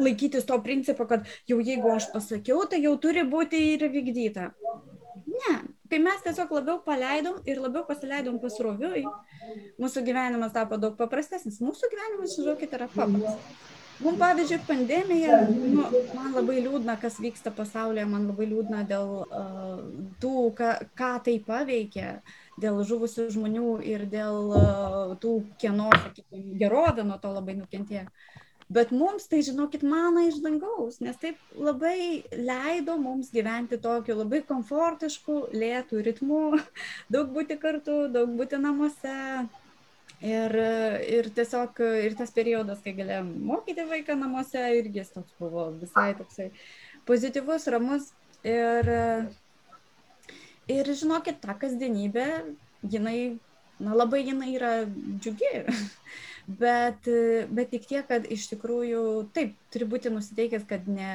laikytis to principo, kad jau jeigu aš pasakiau, tai jau turi būti ir vykdyta. Ne, kai mes tiesiog labiau paleidom ir labiau pasileidom pasroviui, mūsų gyvenimas tapo daug paprastesnis. Mūsų gyvenimas, žinokit, yra paprastas. Mums, pavyzdžiui, pandemija, nu, man labai liūdna, kas vyksta pasaulyje, man labai liūdna dėl uh, tų, ką, ką tai paveikia, dėl žuvusių žmonių ir dėl uh, tų, kieno, sakykime, gerovė nuo to labai nukentėjo. Bet mums tai, žinokit, mana iš dangaus, nes taip labai leido mums gyventi tokiu labai komfortišku, lėtų ritmu, daug būti kartu, daug būti namuose. Ir, ir tiesiog ir tas periodas, kai galėjom mokyti vaiką namuose, irgi jis toks buvo visai toksai pozityvus, ramus. Ir, ir žinokit, ta kasdienybė, jinai, na labai jinai yra džiugi. bet bet tik tiek kad iš tikrųjų taip turi būti nusiteikęs kad ne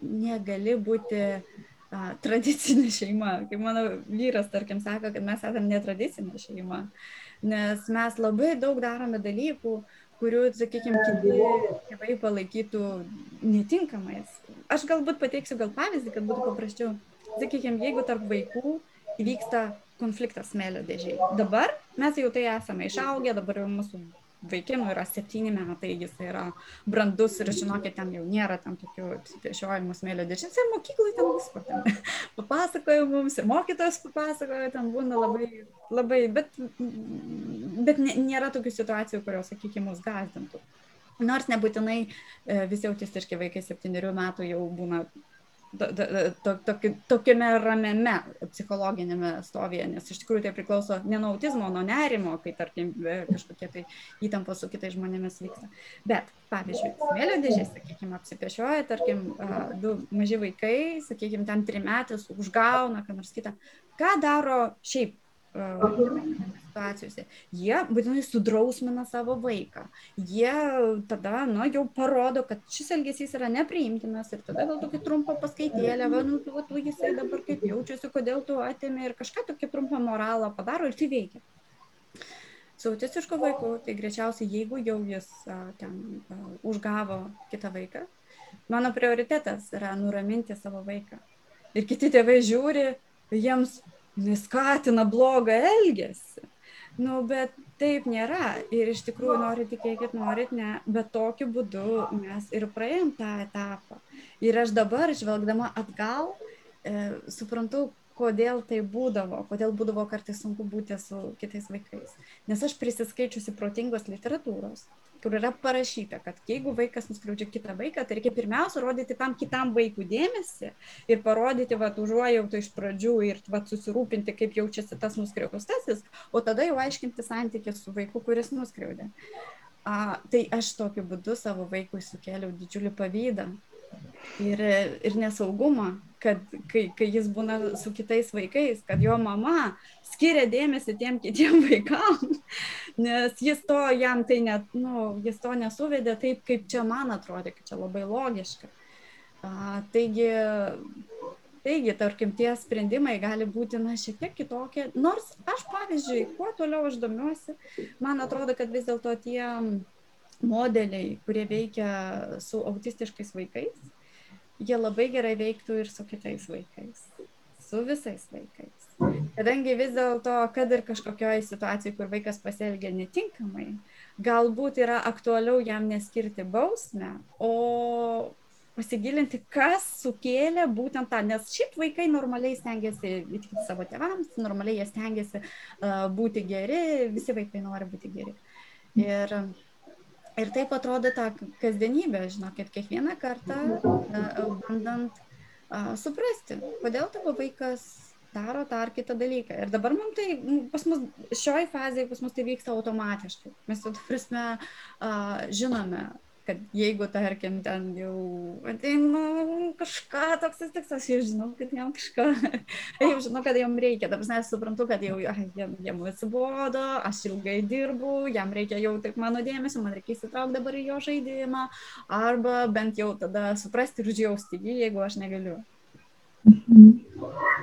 negali būti a, tradicinė šeima kaip mano vyras tarkim sako kad mes esame netradicinė šeima nes mes labai daug darome dalykų kurių, sakykime, kiti tėvai palaikytų netinkamais. Aš galbūt pateiksiu gal pavyzdį, kad būtų paprasčiau. Sakykime, jeigu tarp vaikų įvyksta konfliktas smėlio dėžiai. Dabar mes jau tai esame išaugę, dabar jau mūsų vaikinų yra septyni metai, jis yra brandus ir žinokit, ten jau nėra tam tokių apsipešiojimų smėlio dėžės ir mokyklai ten visko ten papasakojo mums ir mokytojas papasakojo, ten būna labai, labai, bet, bet nėra tokių situacijų, kurios, sakykime, mus gazdintų. Nors nebūtinai e, visi autistiški vaikai septyniarių metų jau būna tokiame ramiame psichologinėme stovyje, nes iš tikrųjų tai priklauso ne nuo autizmo, nuo nerimo, kai tarkim kažkokie tai įtampos su kitais žmonėmis vyksta. Bet, pavyzdžiui, smėlio dėžė, sakykime, apsipešioja, tarkim, du maži vaikai, sakykime, ten trimetis užgauna, ką nors kitą. Ką daro šiaip situacijose. Jie būtinai sudrausmina savo vaiką. Jie tada, nu, jau parodo, kad šis elgesys yra nepriimtinas ir tada gal tokia trumpa paskaitėlė, va, nu, tu, tu jisai dabar kaip jaučiasi, kodėl tu atėmė ir kažką tokį trumpą moralą padaro ir tai veikia. Su autistišku vaiku, tai greičiausiai, jeigu jau jis a, ten a, užgavo kitą vaiką, mano prioritetas yra nuraminti savo vaiką. Ir kiti tėvai žiūri, jiems skatina blogą elgesį. Nu, bet taip nėra. Ir iš tikrųjų norit tikėkit, norit ne, bet tokiu būdu mes ir praėjom tą etapą. Ir aš dabar, žvelgdama atgal, e, suprantu, kodėl tai būdavo, kodėl būdavo kartais sunku būti su kitais vaikais. Nes aš prisiskaičiusi protingos literatūros, kur yra parašyta, kad jeigu vaikas nuskriaudžia kitą vaiką, tai reikia pirmiausia rodyti tam kitam vaikui dėmesį ir parodyti, va, užuojautą iš pradžių ir va, susirūpinti, kaip jaučiasi tas nuskriaustasis, o tada jau aiškinti santykį su vaiku, kuris nuskriaudė. A, tai aš tokiu būdu savo vaikui sukėliau didžiulį pavydą ir, ir nesaugumą, kad kai, kai jis būna su kitais vaikais, kad jo mama skiria dėmesį tiem kitiem vaikam, nes jis to jam tai net, nu, jis to nesuvedė taip, kaip čia man atrodė, kad čia labai logiška. A, taigi, taigi, tarkim, tie sprendimai gali būti, na, šiek tiek kitokie, nors aš, pavyzdžiui, kuo toliau aš domiuosi, man atrodo, kad vis dėlto tie modeliai, kurie veikia su autistiškais vaikais, jie labai gerai veiktų ir su kitais vaikais, su visais vaikais. Kadangi vis dėlto, kad ir kažkokioje situacijoje, kur vaikas pasielgia netinkamai, galbūt yra aktualiau jam neskirti bausmę, o pasigilinti, kas sukėlė būtent tą, nes šiaip vaikai normaliai stengiasi įtikinti savo tėvams, normaliai jie stengiasi uh, būti geri, visi vaikai nori būti geri. Ir uh, ir taip atrodo ta kasdienybė, žinokit, kiekvieną kartą bandant suprasti, kodėl tavo vaikas daro tą ar kitą dalyką. Ir dabar mums tai, pas mus šioj fazėje, pas mus tai vyksta automatiškai. Mes jau, prasme, žinome, kad jeigu, tarkim, ten jau ateina kažką toks tikslas, jau žinau, kad jam kažką, jau žinau, kad jam reikia, dabar aš suprantu, kad jau ai, jam, jam atsibodo, aš ilgai dirbu, jam reikia jau taip mano dėmesio, man reikia įsitraukti dabar į jo žaidimą, arba bent jau tada suprasti ir užjausti jį, jeigu aš negaliu. Mhm.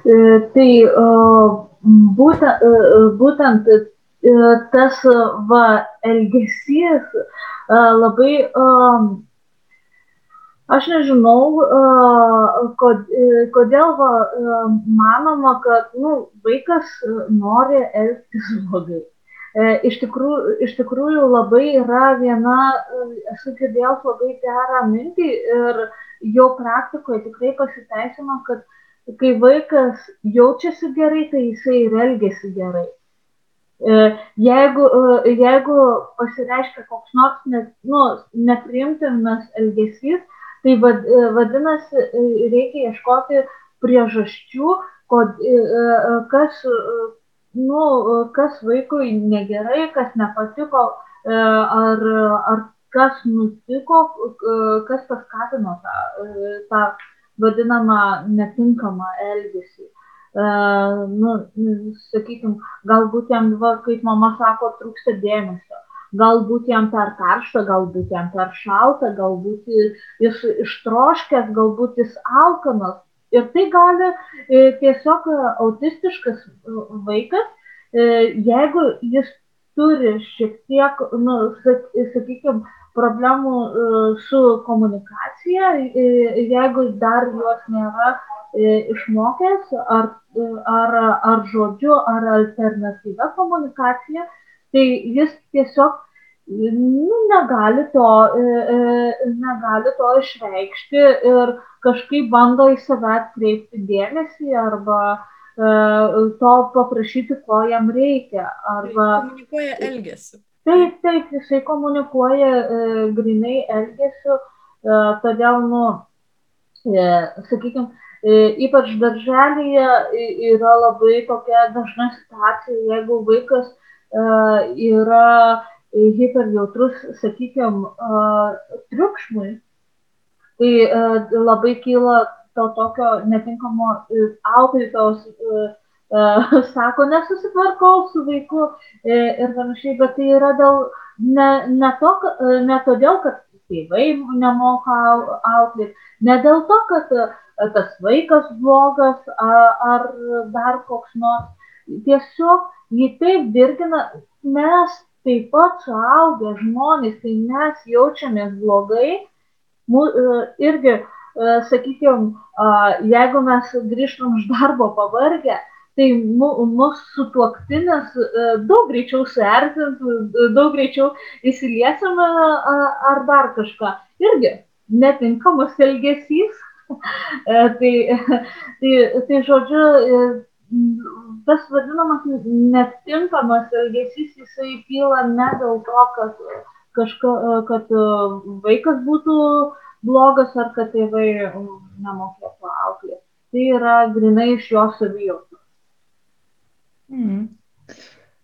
E, tai būtent, būtent tas va, elgesys labai, aš nežinau, kodėl va, manoma, kad nu, vaikas nori elgtis blogai. Iš tikrųjų, iš tikrųjų labai yra viena, esu girdėjęs labai gerą mintį ir jo praktikoje tikrai pasiteisino, kad kai vaikas jaučiasi gerai, tai jisai ir elgesi gerai. E, jeigu, e, jeigu pasireiškia koks nors net, nu, nepriimtinas elgesys, tai vad, e, vadinasi, reikia ieškoti priežasčių, kod, kas, nu, kas vaikui negerai, kas nepatiko, ar, ar kas nutiko, kas paskatino tą, tą vadinamą netinkamą elgesį nu, sakykim, galbūt jam, va, kaip mama sako, trūksta dėmesio. Galbūt jam per karšta, galbūt jam per šalta, galbūt jis ištroškęs, galbūt jis alkanas. Ir tai gali tiesiog autistiškas vaikas, jeigu jis turi šiek tiek, nu, sakykime, problemų su komunikacija, jeigu dar jos nėra išmokęs ar, ar, ar žodžiu, ar alternatyvia komunikacija, tai jis tiesiog nu, negali, to, negali to išreikšti ir kažkaip bando į save atkreipti dėmesį arba to paprašyti, ko jam reikia. Arba... Komunikuoja elgesiu. Taip, taip, jisai komunikuoja e, grinai elgesiu, e, todėl, nu, e, sakykime, ypač darželėje yra labai tokia dažna situacija, jeigu vaikas yra hiperjautrus, sakykime, triukšmui, tai labai kyla to tokio netinkamo auklėtos sako, nesusitvarkau su vaiku ir panašiai, bet tai yra dėl, ne, ne, to, ne todėl, kad tėvai nemoka auklėti, ne dėl to, kad tas vaikas blogas ar dar koks nors. Tiesiog jį taip dirgina, mes taip pat suaugę žmonės, kai mes jaučiamės blogai, mū, irgi, sakykime, jeigu mes grįžtum iš darbo pavargę, tai mūsų sutuoktinis daug greičiau suerzins, daug greičiau įsiliesim ar dar kažką. Irgi netinkamas elgesys. tai, tai, tai žodžiu, tas vadinamas netinkamas elgesys, jisai kyla ne dėl to, kad, kažko, kad vaikas būtų blogas ar kad tėvai nemokėtų auklėti. Tai yra grinai iš jo savijautos. Mm.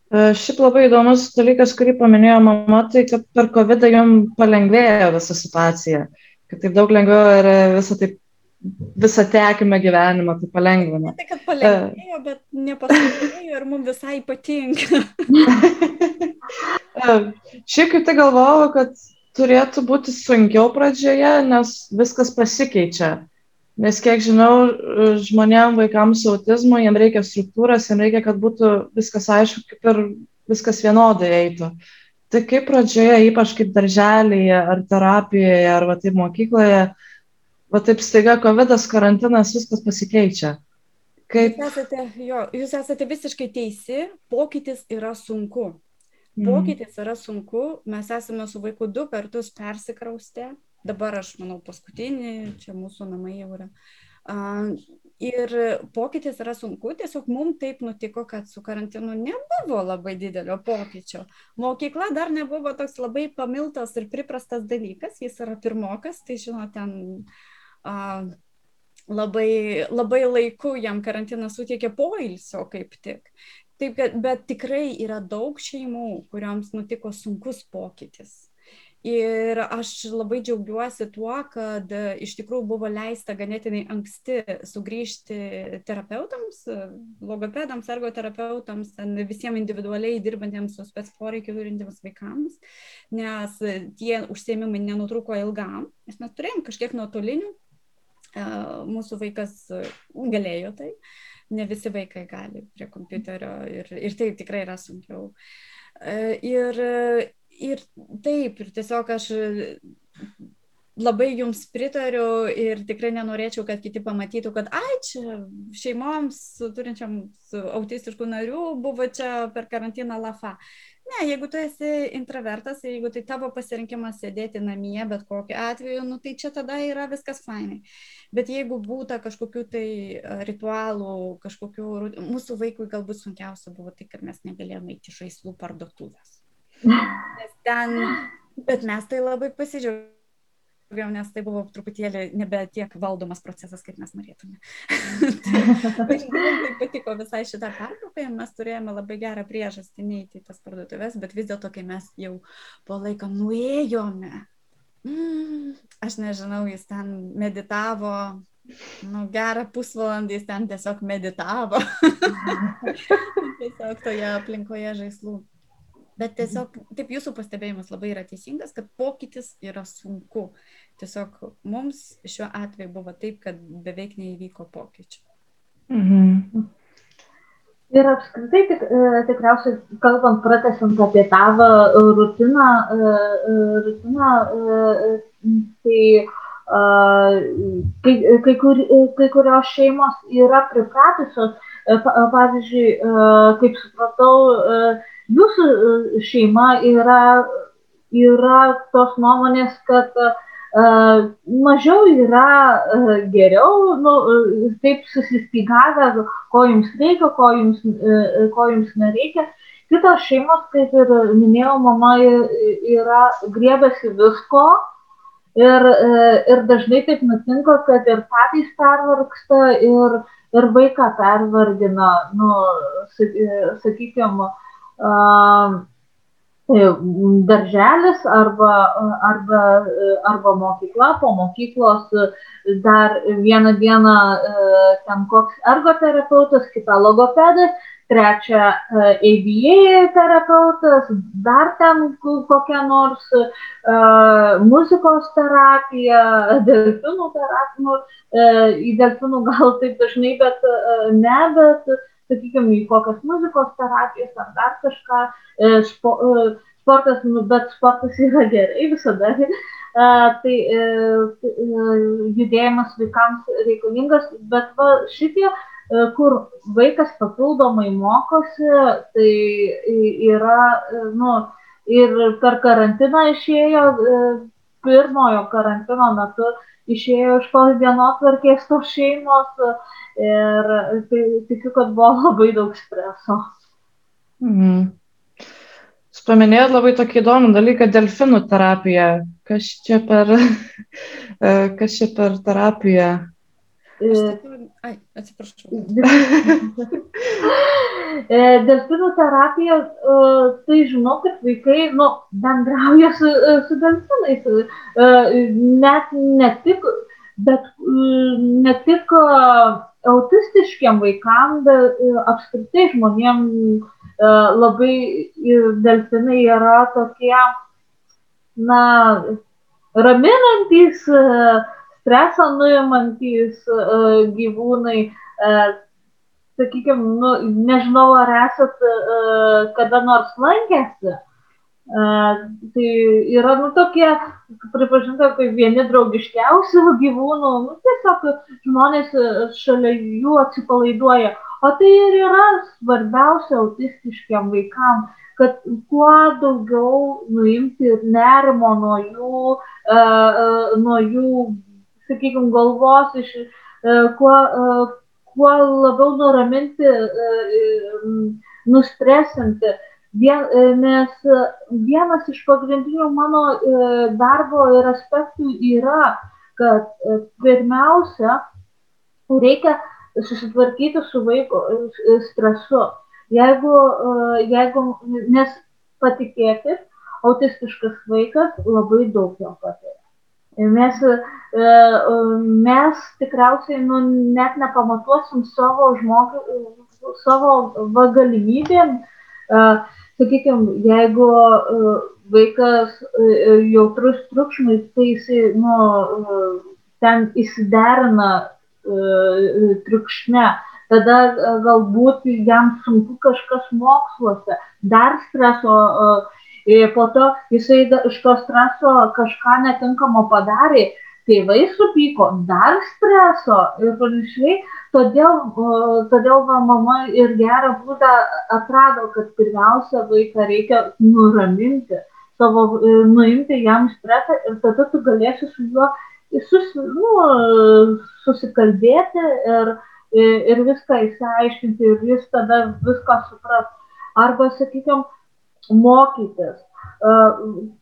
Šiaip labai įdomus dalykas, kurį paminėjo mama, tai kad per COVID jums palengvėjo visa situacija, kad taip daug lengviau ir visą taip visą tekime gyvenimą, tai palengvina. Tai, kad palengvėjo, uh, bet nepasakėjo ir mums visai patinka. Šiaip kaip tai galvojau, kad turėtų būti sunkiau pradžioje, nes viskas pasikeičia. Nes kiek žinau, žmonėm, vaikams su autizmu, jiems reikia struktūros, jiems reikia, kad būtų viskas aišku, kaip ir viskas vienodai eitų. Tai kaip pradžioje, ypač kaip darželėje, ar terapijoje, ar va taip mokykloje, va taip staiga COVID, karantinas, viskas pasikeičia. Kaip... Jūs, esate, jo, jūs esate visiškai teisi, pokytis yra sunku. Pokytis yra sunku, mes esame su vaiku du kartus persikraustę, dabar aš manau paskutinį, čia mūsų namai jau yra. Ir pokytis yra sunku, tiesiog mums taip nutiko, kad su karantinu nebuvo labai didelio pokyčio. Mokykla dar nebuvo toks labai pamiltas ir priprastas dalykas, jis yra pirmokas, tai žinot, ten labai, labai laiku jam karantinas suteikė poilsio kaip tik. Taip, bet tikrai yra daug šeimų, kuriuoms nutiko sunkus pokytis ir aš labai džiaugiuosi tuo kad iš tikrųjų buvo leista ganėtinai anksti sugrįžti terapeutams logopedams ergoterapeutams ten visiem individualiai dirbantiems su spec poreikių turintiems vaikams nes tie užsiėmimai nenutrūko ilgam nes mes turėjom kažkiek nuotolinių mūsų vaikas galėjo tai ne visi vaikai gali prie kompiuterio ir, ir tai tikrai yra sunkiau. Ir ir taip, ir tiesiog aš labai jums pritariu ir tikrai nenorėčiau, kad kiti pamatytų, kad ai, čia šeimoms turinčiam autistiškų narių buvo čia per karantiną lafa. Ne, jeigu tu esi intravertas, jeigu tai tavo pasirinkimas sėdėti namie, bet kokiu atveju, nu, tai čia tada yra viskas fainai. Bet jeigu būtų kažkokių tai ritualų, kažkokių, mūsų vaikui galbūt sunkiausia buvo tai, kad mes negalėjome eiti žaislų parduotuvės Nes ten, bet mes tai labai pasidžiaugiam, nes tai buvo truputėlį nebe tiek valdomas procesas, kaip mes norėtume. tai, tai patiko visai šitą pertrauką, mes turėjome labai gerą priežastį neįti į tas parduotuvės, bet vis dėlto, kai mes jau po laiko nuėjome, mm, aš nežinau, jis ten meditavo, nu, gerą pusvalandį jis ten tiesiog meditavo. tiesiog toje aplinkoje žaislų. Bet tiesiog, taip jūsų pastebėjimas labai yra teisingas, kad pokytis yra sunku. Tiesiog mums šiuo atveju buvo taip, kad beveik neįvyko pokyčių. Mhm. Ir apskritai, tik, e, tikriausiai, kalbant, pratesant apie tavo rutiną, e, e, rutiną tai kai, kai, kur, kai kurios šeimos yra pripratusios, pavyzdžiui, kaip supratau, jūsų šeima yra, yra tos nuomonės, kad uh, mažiau yra geriau, nu, taip susistygavę, ko jums reikia, ko jums, ko jums nereikia. Kitos šeimos, kaip ir minėjau, mama yra griebėsi visko ir, ir dažnai taip nutinka, kad ir patys pervargsta ir, ir vaiką pervargina, nu, sakykime, darželis arba, arba, arba mokykla, po mokyklos dar vieną dieną ten koks ergoterapeutas, kita logopedas, trečia ABA terapeutas, dar ten kokia nors uh, muzikos terapija, delfinų terapija, nu, uh, į delfinų gal taip dažnai, bet uh, ne, bet sakykime, į kokias muzikos terapijas ar dar kažką. E, spo, e, sportas, nu, bet sportas yra gerai visada. Tai e, judėjimas vaikams reikalingas, bet va, šitie, kur vaikas papildomai mokosi, tai yra, nu, ir per karantiną išėjo, pirmojo karantino metu išėjo iš tos dienotvarkės tos šeimos, Ir tai tikiu, kad buvo labai daug streso. Mhm. Jūs paminėjot labai tokį įdomų dalyką - delfinų terapija. Kas čia per, kas čia per terapija? Ai, atsiprašau. Delfinų terapija, e, tai žinau, kad vaikai nu, bendrauja su, su delfinais. Net ne tik, bet ne tik autistiškiem vaikam, bet apskritai žmonėm labai delfinai yra tokie, na, raminantis, e, stresą nuimantis e, gyvūnai. Sakykime, nu, nežinau, ar esat kada nors lankęsi Tai yra, nu, tokie, pripažinta, kaip vieni draugiškiausių gyvūnų, nu, tiesiog žmonės šalia jų atsipalaiduoja. O tai ir yra svarbiausia autistiškiam vaikam, kad kuo daugiau nuimti nerimo nuo jų, uh, nuo jų, sakykime, galvos, iš, uh, kuo, uh, kuo labiau nuraminti, uh, nustresinti. Vien, e, nes vienas iš pagrindinių mano e, darbo ir aspektų yra, kad e, pirmiausia, reikia susitvarkyti su vaiko stresu. Jeigu, jeigu nes patikėkit, autistiškas vaikas labai daug jo patiria. Mes, mes tikriausiai nu, net nepamatuosim savo, žmogų, savo galimybėm sakykime, jeigu e, vaikas e, e, jautrus triukšmui, tai jisai, nu, ten įsiderina triukšme, tada galbūt jam sunku kažkas moksluose, dar streso, po to jisai iš to streso kažką netinkamo padarė, tėvai supyko, dar streso ir panašiai, todėl todėl va mama ir gerą būdą atrado kad pirmiausia vaiką reikia nuraminti savo e, nuimti jam stresą ir tada tu galėsi su juo susi, nu, susikalbėti ir, ir viską įsiaiškinti ir jis tada viską supras. Arba, sakykime, mokytis. E,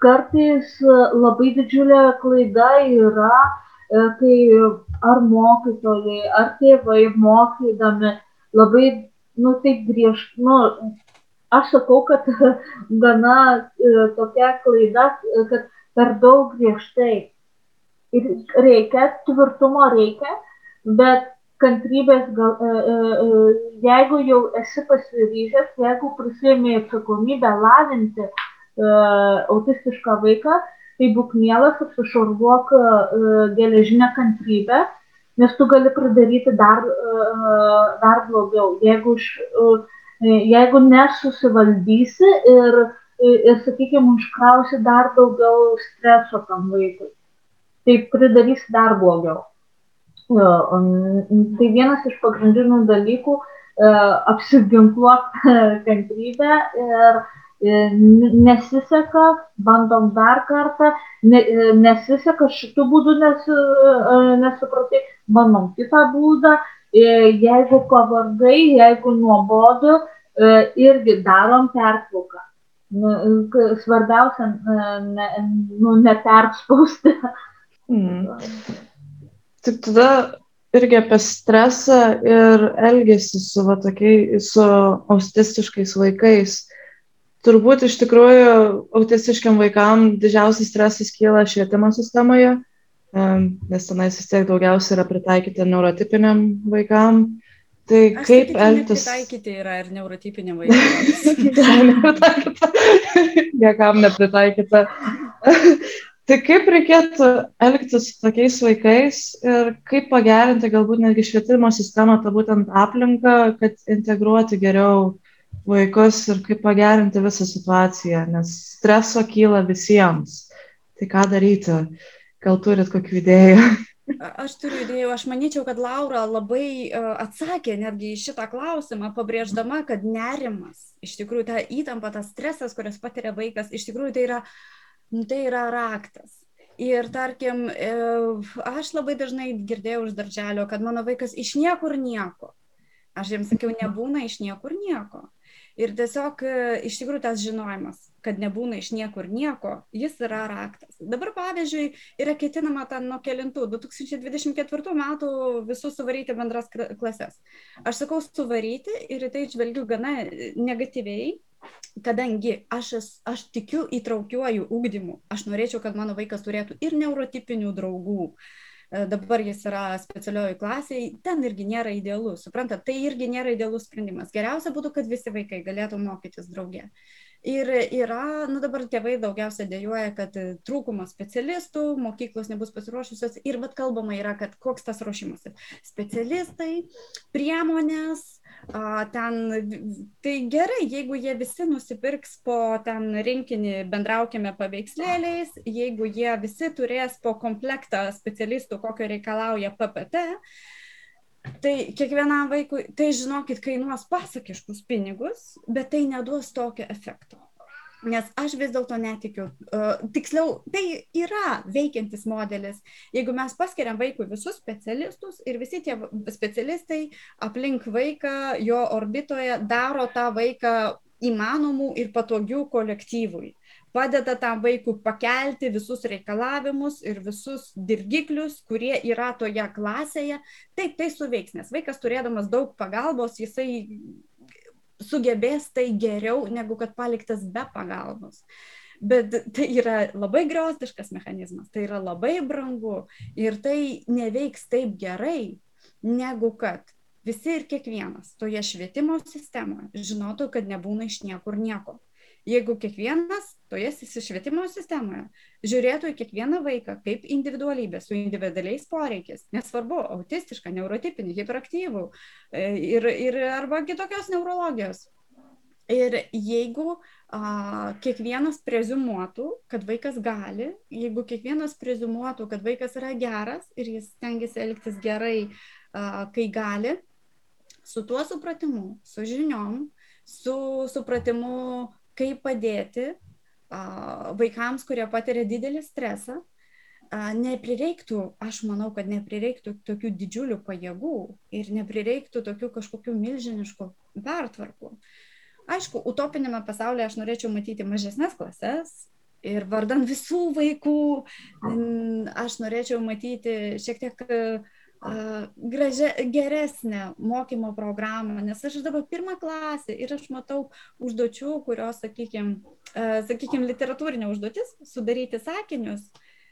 kartais labai didžiulė klaida yra, e, kai ar mokytojai, ar tėvai mokydami labai, nu, taip griežtai, nu, aš sakau, kad gana e, tokia klaida, kad per daug griežtai. Ir reikia, tvirtumo reikia, bet kantrybės, gal, e, e, jeigu jau esi pasiryžęs, jeigu prisėmė atsakomybę lavinti autistišką vaiką, tai būk mielas, apsišarvuok e, geležinę kantrybę, nes tu gali pridaryti dar, e, dar blogiau. Jeigu jeigu nesusivaldysi ir, ir sakykime, užkrausi dar daugiau streso tam vaikui, tai pridarysi dar blogiau. Tai vienas iš pagrindinių dalykų - apsiginkluok kantrybę ir nesiseka, bandom dar kartą, ne, nesiseka šitų būdų nes, nesupratai, bandom kitą būdą, jeigu pavargai, jeigu nuobodu, irgi darom pertrauką. Svarbiausia, ne, nu, neperspausti. Mm. Tik tada irgi apie stresą ir elgesį su, va, tokiai, su autistiškais vaikais turbūt iš tikrųjų autistiškiam vaikam didžiausias stresas kyla švietimo sistemoje, nes tenais vis tiek daugiausia yra pritaikyti neurotipiniam vaikam. Tai Aš kaip elgtis? Pritaikyti yra ir neurotipiniam vaikams. Niekam nepritaikyta. Tai kaip reikėtų elgtis su tokiais vaikais ir kaip pagerinti galbūt netgi švietimo sistemą, tą būtent aplinką, kad integruoti geriau vaikus ir kaip pagerinti visą situaciją, nes streso kyla visiems. Tai ką daryti? Gal turit kokių idėjų? Aš turiu idėjų, aš manyčiau, kad Laura labai atsakė netgi į šitą klausimą, pabrėždama, kad nerimas, iš tikrųjų ta įtampa, tas stresas, kurias patiria vaikas, iš tikrųjų tai yra, nu, tai yra raktas. Ir tarkim, e, aš labai dažnai girdėjau iš darželio, kad mano vaikas iš niekur nieko. Aš jiems sakiau, nebūna iš niekur nieko. Ir tiesiog e, iš tikrųjų tas žinojimas, kad nebūna iš niekur nieko, jis yra raktas. Dabar, pavyzdžiui, yra ketinama ten nuo kelintų, 2024 metų visus suvaryti bendras klases. Aš sakau suvaryti ir į tai žvelgiu gana negatyviai, kadangi aš, es, aš tikiu įtraukiuoju ugdymu. Aš norėčiau, kad mano vaikas turėtų ir neurotipinių draugų, uh, E, dabar jis yra specialiojoj klasėj, ten irgi nėra idealus, suprantat, tai irgi nėra idealus sprendimas. Geriausia būtų, kad visi vaikai galėtų mokytis draugė. Ir yra, nu dabar tėvai daugiausia dėjoja, kad trūkumas specialistų, mokyklos nebus pasiruošusios ir bet kalbama yra, kad koks tas ruošimas. Specialistai, priemonės, ten, tai gerai, jeigu jie visi nusipirks po ten rinkinį bendraukime paveikslėliais, jeigu jie visi turės po komplektą specialistų, kokio reikalauja PPT, tai kiekvienam vaikui, tai žinokit, kainuos pasakiškus pinigus, bet tai neduos tokio efekto. Nes aš vis dėlto netikiu. Uh, tiksliau, tai yra veikiantis modelis. Jeigu mes paskiriam vaikui visus specialistus ir visi tie specialistai aplink vaiką, jo orbitoje daro tą vaiką įmanomų ir patogių kolektyvui. Padeda tam vaikui pakelti visus reikalavimus ir visus dirgiklius, kurie yra toje klasėje. Taip, tai suveiks, nes vaikas turėdamas daug pagalbos, jisai sugebės tai geriau, negu kad paliktas be pagalbos. Bet tai yra labai griozdiškas mechanizmas, tai yra labai brangu ir tai neveiks taip gerai, negu kad visi ir kiekvienas toje švietimo sistemoje žinotų, kad nebūna iš niekur nieko jeigu kiekvienas toje švietimo sistemoje žiūrėtų į kiekvieną vaiką kaip individualybę su individualiais poreikiais, nesvarbu, autistišką, neurotipinį, hiperaktyvų e, ir, ir arba kitokios neurologijos. Ir jeigu a, kiekvienas prezumuotų, kad vaikas gali, jeigu kiekvienas prezumuotų, kad vaikas yra geras ir jis tengiasi elgtis gerai, a, kai gali, su tuo supratimu, su žiniom, su supratimu kaip padėti vaikams, kurie patiria didelį stresą, neprireiktų, aš manau, kad neprireiktų tokių didžiulių pajėgų ir neprireiktų tokių kažkokių milžiniškų pertvarkų. Aišku, utopinėme pasaulyje aš norėčiau matyti mažesnės klases ir vardan visų vaikų aš norėčiau matyti šiek tiek gražia, geresnę mokymo programą, nes aš dabar pirmą klasę ir aš matau užduočių, kurios, sakykime, sakykim, literatūrinė užduotis - sudaryti sakinius,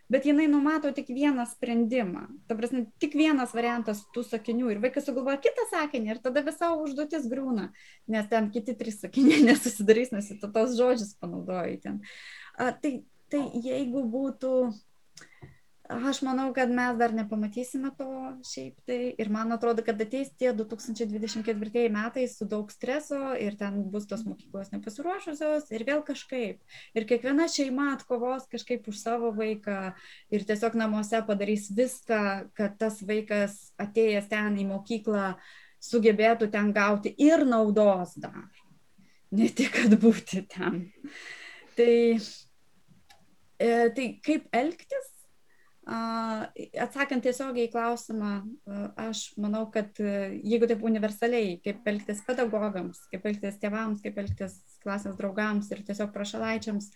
bet jinai numato tik vieną sprendimą. Ta prasme, tik vienas variantas tų sakinių ir vaikas sugalvoja kitą sakinį ir tada visa užduotis grūna, nes ten kiti trys sakiniai nesusidarys, nes tu tos žodžius panaudojai ten. A, tai, tai jeigu būtų Aš manau, kad mes dar nepamatysime to šiaip tai ir man atrodo, kad ateis tie 2024 metai su daug streso ir ten bus tos mokyklos nepasiruošusios ir vėl kažkaip. Ir kiekviena šeima atkovos kažkaip už savo vaiką ir tiesiog namuose padarys viską, kad tas vaikas atėjęs ten į mokyklą sugebėtų ten gauti ir naudos dar. Ne tik, kad būti ten. Tai, e, tai kaip elgtis? Atsakant tiesiogiai į klausimą, aš manau, kad jeigu taip universaliai, kaip elgtis pedagogams, kaip elgtis tėvams, kaip elgtis klasės draugams ir tiesiog prašalaičiams,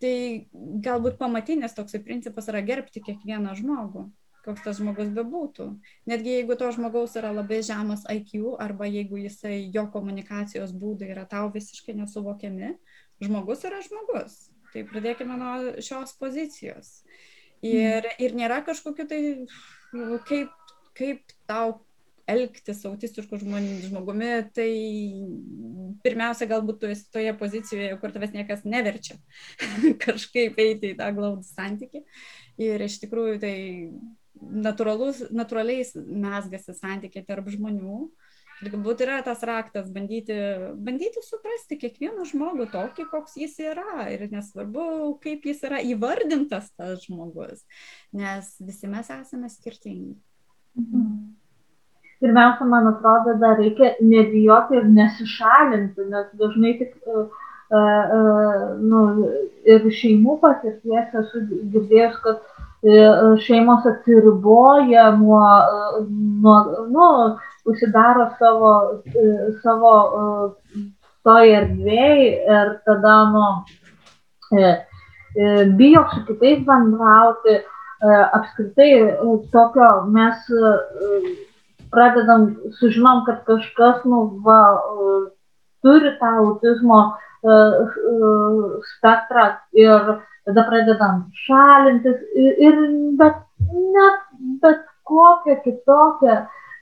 tai galbūt pamatinis toksai principas yra gerbti kiekvieną žmogų, koks tas žmogus bebūtų. Netgi jeigu to žmogaus yra labai žemas IQ arba jeigu jisai, jo komunikacijos būdai yra tau visiškai nesuvokiami, žmogus yra žmogus. Tai pradėkime nuo šios pozicijos. Ir, ir nėra kažkokiu tai, kaip, kaip tau elgtis autistišku žmogumi, tai pirmiausia, galbūt tu esi toje pozicijoje, kur tavęs niekas neverčia kažkaip eiti į tą glaudų santyki. Ir iš tikrųjų tai natūraliai mesgasi santykiai tarp žmonių. Ir galbūt yra tas raktas bandyti, bandyti suprasti kiekvieną žmogų tokį, koks jis yra. Ir nesvarbu, kaip jis yra įvardintas tas žmogus, nes visi mes esame skirtingi. Mhm. Pirmiausia, man atrodo, dar reikia nebijoti ir nesišalinti, nes dažnai tik uh, uh, nu, ir šeimų patirties esu girdėjęs, kad uh, šeimos atsiriboja nuo, nuo nu, užsidaro savo, savo toj erdvėj ir tada, nu, bijo su kitais bendrauti, apskritai tokio mes pradedam, sužinom, kad kažkas, nu, va, turi tą autizmo spektrą ir tada pradedam šalintis ir, ir bet, net bet kokią kitokią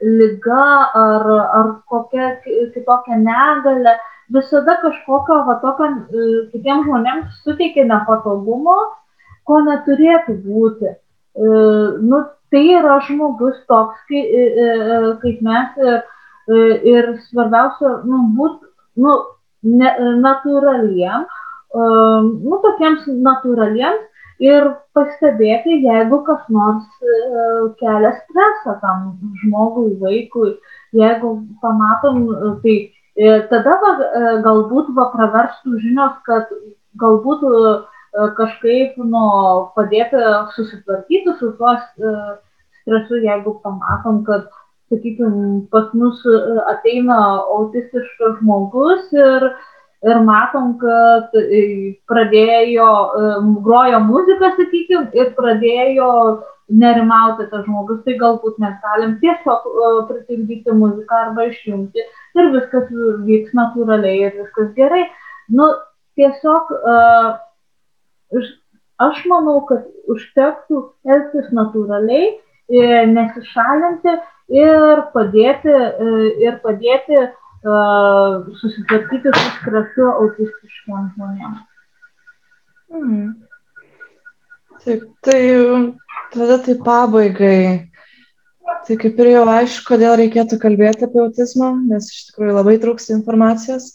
liga ar, ar kokia kitokia negalė, visada kažkokio va tokio e, kitiems žmonėms suteikia nepatogumo, ko neturėtų būti. E, nu, tai yra žmogus toks, e, kaip mes ir, ir svarbiausia, nu, būti nu, ne, natūraliem, nu, tokiems natūraliems ir pastebėti, jeigu kas nors e, kelia stresą tam žmogui, vaikui, jeigu pamatom, e, tai e, tada va, galbūt va praverstų žinios, kad galbūt kažkaip nu, padėti susitvarkyti su tuo stresu, jeigu pamatom, kad, sakykime, pas mus ateina autistiškas žmogus ir uh, ir matom, kad e, pradėjo, e, grojo muzika, sakykime, ir pradėjo nerimauti tas žmogus, tai galbūt mes galim tiesiog e, pritildyti muziką arba išjungti ir viskas vyks natūraliai ir viskas gerai. Nu, tiesiog aš manau, kad užtektų elgtis natūraliai, nesišalinti ir padėti, ir padėti susitvarkyti su stresu autistiškiem žmonėm. Mm. Taip, tai tada tai pabaigai. Tai kaip ir jau aišku, kodėl reikėtų kalbėti apie autizmą, nes iš tikrųjų labai trūksta informacijos.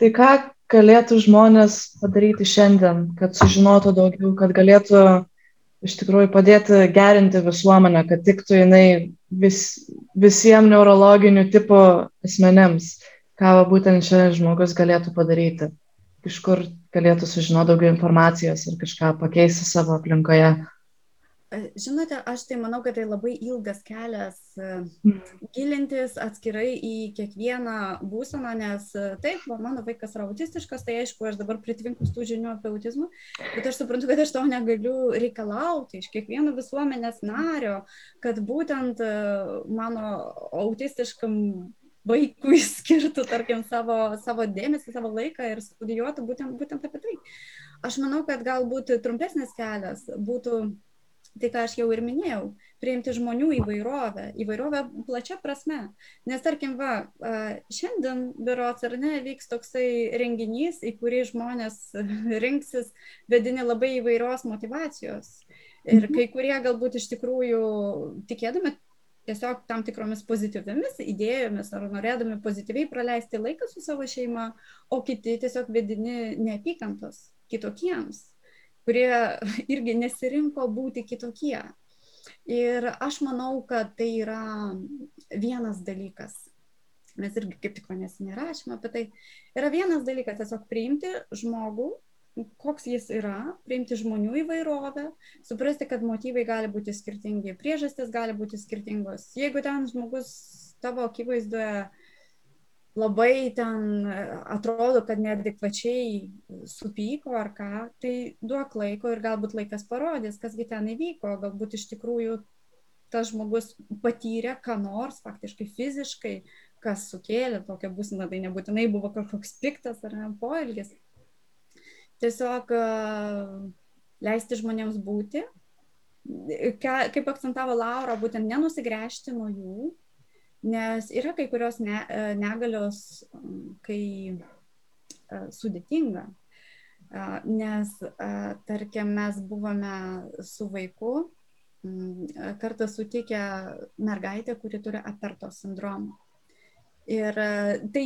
Tai ką galėtų žmonės padaryti šiandien, kad sužinotų daugiau, kad galėtų iš tikrųjų padėti gerinti visuomenę, kad tiktų jinai vis, visiems neurologinių tipų asmenėms ką būtent šis žmogus galėtų padaryti, iš kur galėtų sužinoti daugiau informacijos ir kažką pakeisti savo aplinkoje. E, žinote, aš tai manau, kad tai labai ilgas kelias e, mm. gilintis atskirai į kiekvieną būseną, nes e, taip, va, mano vaikas yra autistiškas, tai aišku, aš dabar pritvinkus tų žinių apie autizmą, bet aš suprantu, kad aš to negaliu reikalauti iš kiekvieno visuomenės nario, kad būtent mano autistiškam vaikui skirtų, tarkim, savo, savo dėmesį, savo laiką ir studijuotų būtent, būtent apie tai. Aš manau, kad galbūt trumpesnis kelias būtų tai, ką aš jau ir minėjau, priimti žmonių įvairovę, įvairovę plačia prasme. Nes, tarkim, va, šiandien biuros ar ne vyks toksai renginys, į kurį žmonės rinksis vedini labai įvairios motivacijos. Ir kai kurie galbūt iš tikrųjų tikėdami tiesiog tam tikromis pozityviamis idėjomis ar norėdami pozityviai praleisti laiką su savo šeima, o kiti tiesiog vedini neapykantos kitokiems, kurie irgi nesirinko būti kitokie. Ir aš manau, kad tai yra vienas dalykas. Mes irgi kaip tik nesiniai rašėme apie tai. Yra vienas dalykas tiesiog priimti žmogų koks jis yra, priimti žmonių įvairovę, suprasti, kad motyvai gali būti skirtingi, priežastis gali būti skirtingos. Jeigu ten žmogus tavo akivaizdoje labai ten atrodo, kad neadekvačiai supyko ar ką, tai duok laiko ir galbūt laikas parodys, kasgi ten įvyko, galbūt iš tikrųjų tas žmogus patyrė ką nors faktiškai fiziškai, kas sukėlė tokią būseną, tai nebūtinai buvo kažkoks piktas ar ne poelgis tiesiog leisti žmonėms būti. Kaip akcentavo Laura, būtent nenusigręžti nuo jų, nes yra kai kurios ne, negalios, kai sudėtinga, nes, tarkim, mes buvome su vaiku kartą sutikę mergaitę, kuri turi aperto sindromą. Ir tai,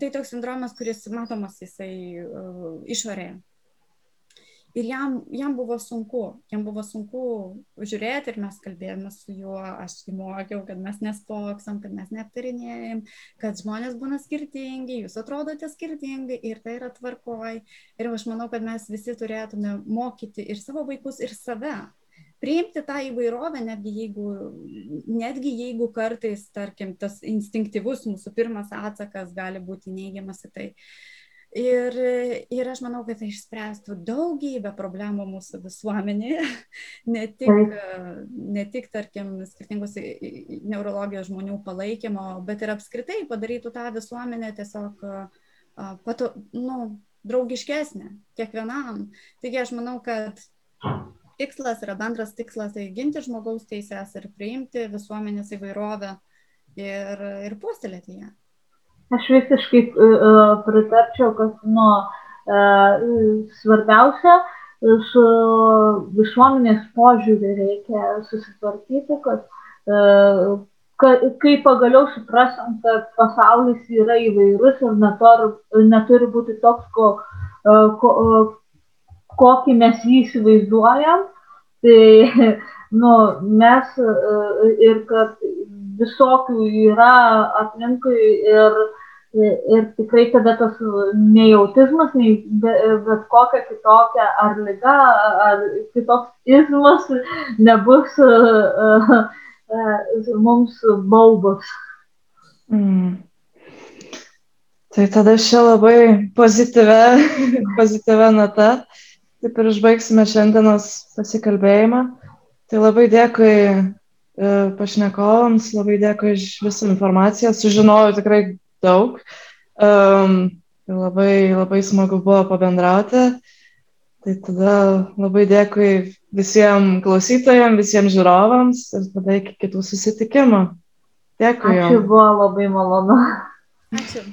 tai toks sindromas, kuris matomas jisai išorėje ir jam jam buvo sunku jam buvo sunku žiūrėti ir mes kalbėjome su juo aš jį mokiau kad mes nespoksam kad mes neaptarinėjam kad žmonės būna skirtingi jūs atrodote skirtingai ir tai yra tvarkoj. Ir aš manau kad mes visi turėtume mokyti ir savo vaikus ir save. Priimti tą įvairovę netgi jeigu netgi jeigu kartais tarkim tas instinktyvus mūsų pirmas atsakas gali būti neigiamas į tai Ir, ir aš manau, kad tai išspręstų daugybę problemų mūsų visuomenėje, ne tik, ne tik tarkim, skirtingus neurologijos žmonių palaikymo, bet ir apskritai padarytų tą visuomenę tiesiog pato, nu, draugiškesnė kiekvienam. Taigi aš manau, kad tikslas yra bendras tikslas, tai ginti žmogaus teises ir priimti visuomenės įvairovę ir, ir puoselėti ją. Aš visiškai uh, pritarčiau, kad nu, uh, svarbiausia su visuomenės požiūrį reikia susitvarkyti, kad uh, kai pagaliau suprasom, kad pasaulis yra įvairus ir neturi, neturi būti toks, ko, ko, kokį mes jį įsivaizduojam, tai nu, mes ir kad visokių yra aplinkui ir Ir tikrai tada tas nei autizmas, nei bet kokia kitokia ar lyga, ar kitoks izmas nebus uh, uh, mums baubas. Mm. Tai tada šią labai pozityvę, pozityvę natą, taip ir užbaigsime šiandienos pasikalbėjimą. Tai labai dėkui pašnekovams, labai dėkui iš visą informaciją, sužinojau tikrai daug. Um, labai, labai smagu buvo pabendrauti. Tai tada labai dėkui visiems klausytojams, visiems žiūrovams ir tada iki kitų susitikimų. Dėkui. Ačiū, buvo labai malonu. Ačiū.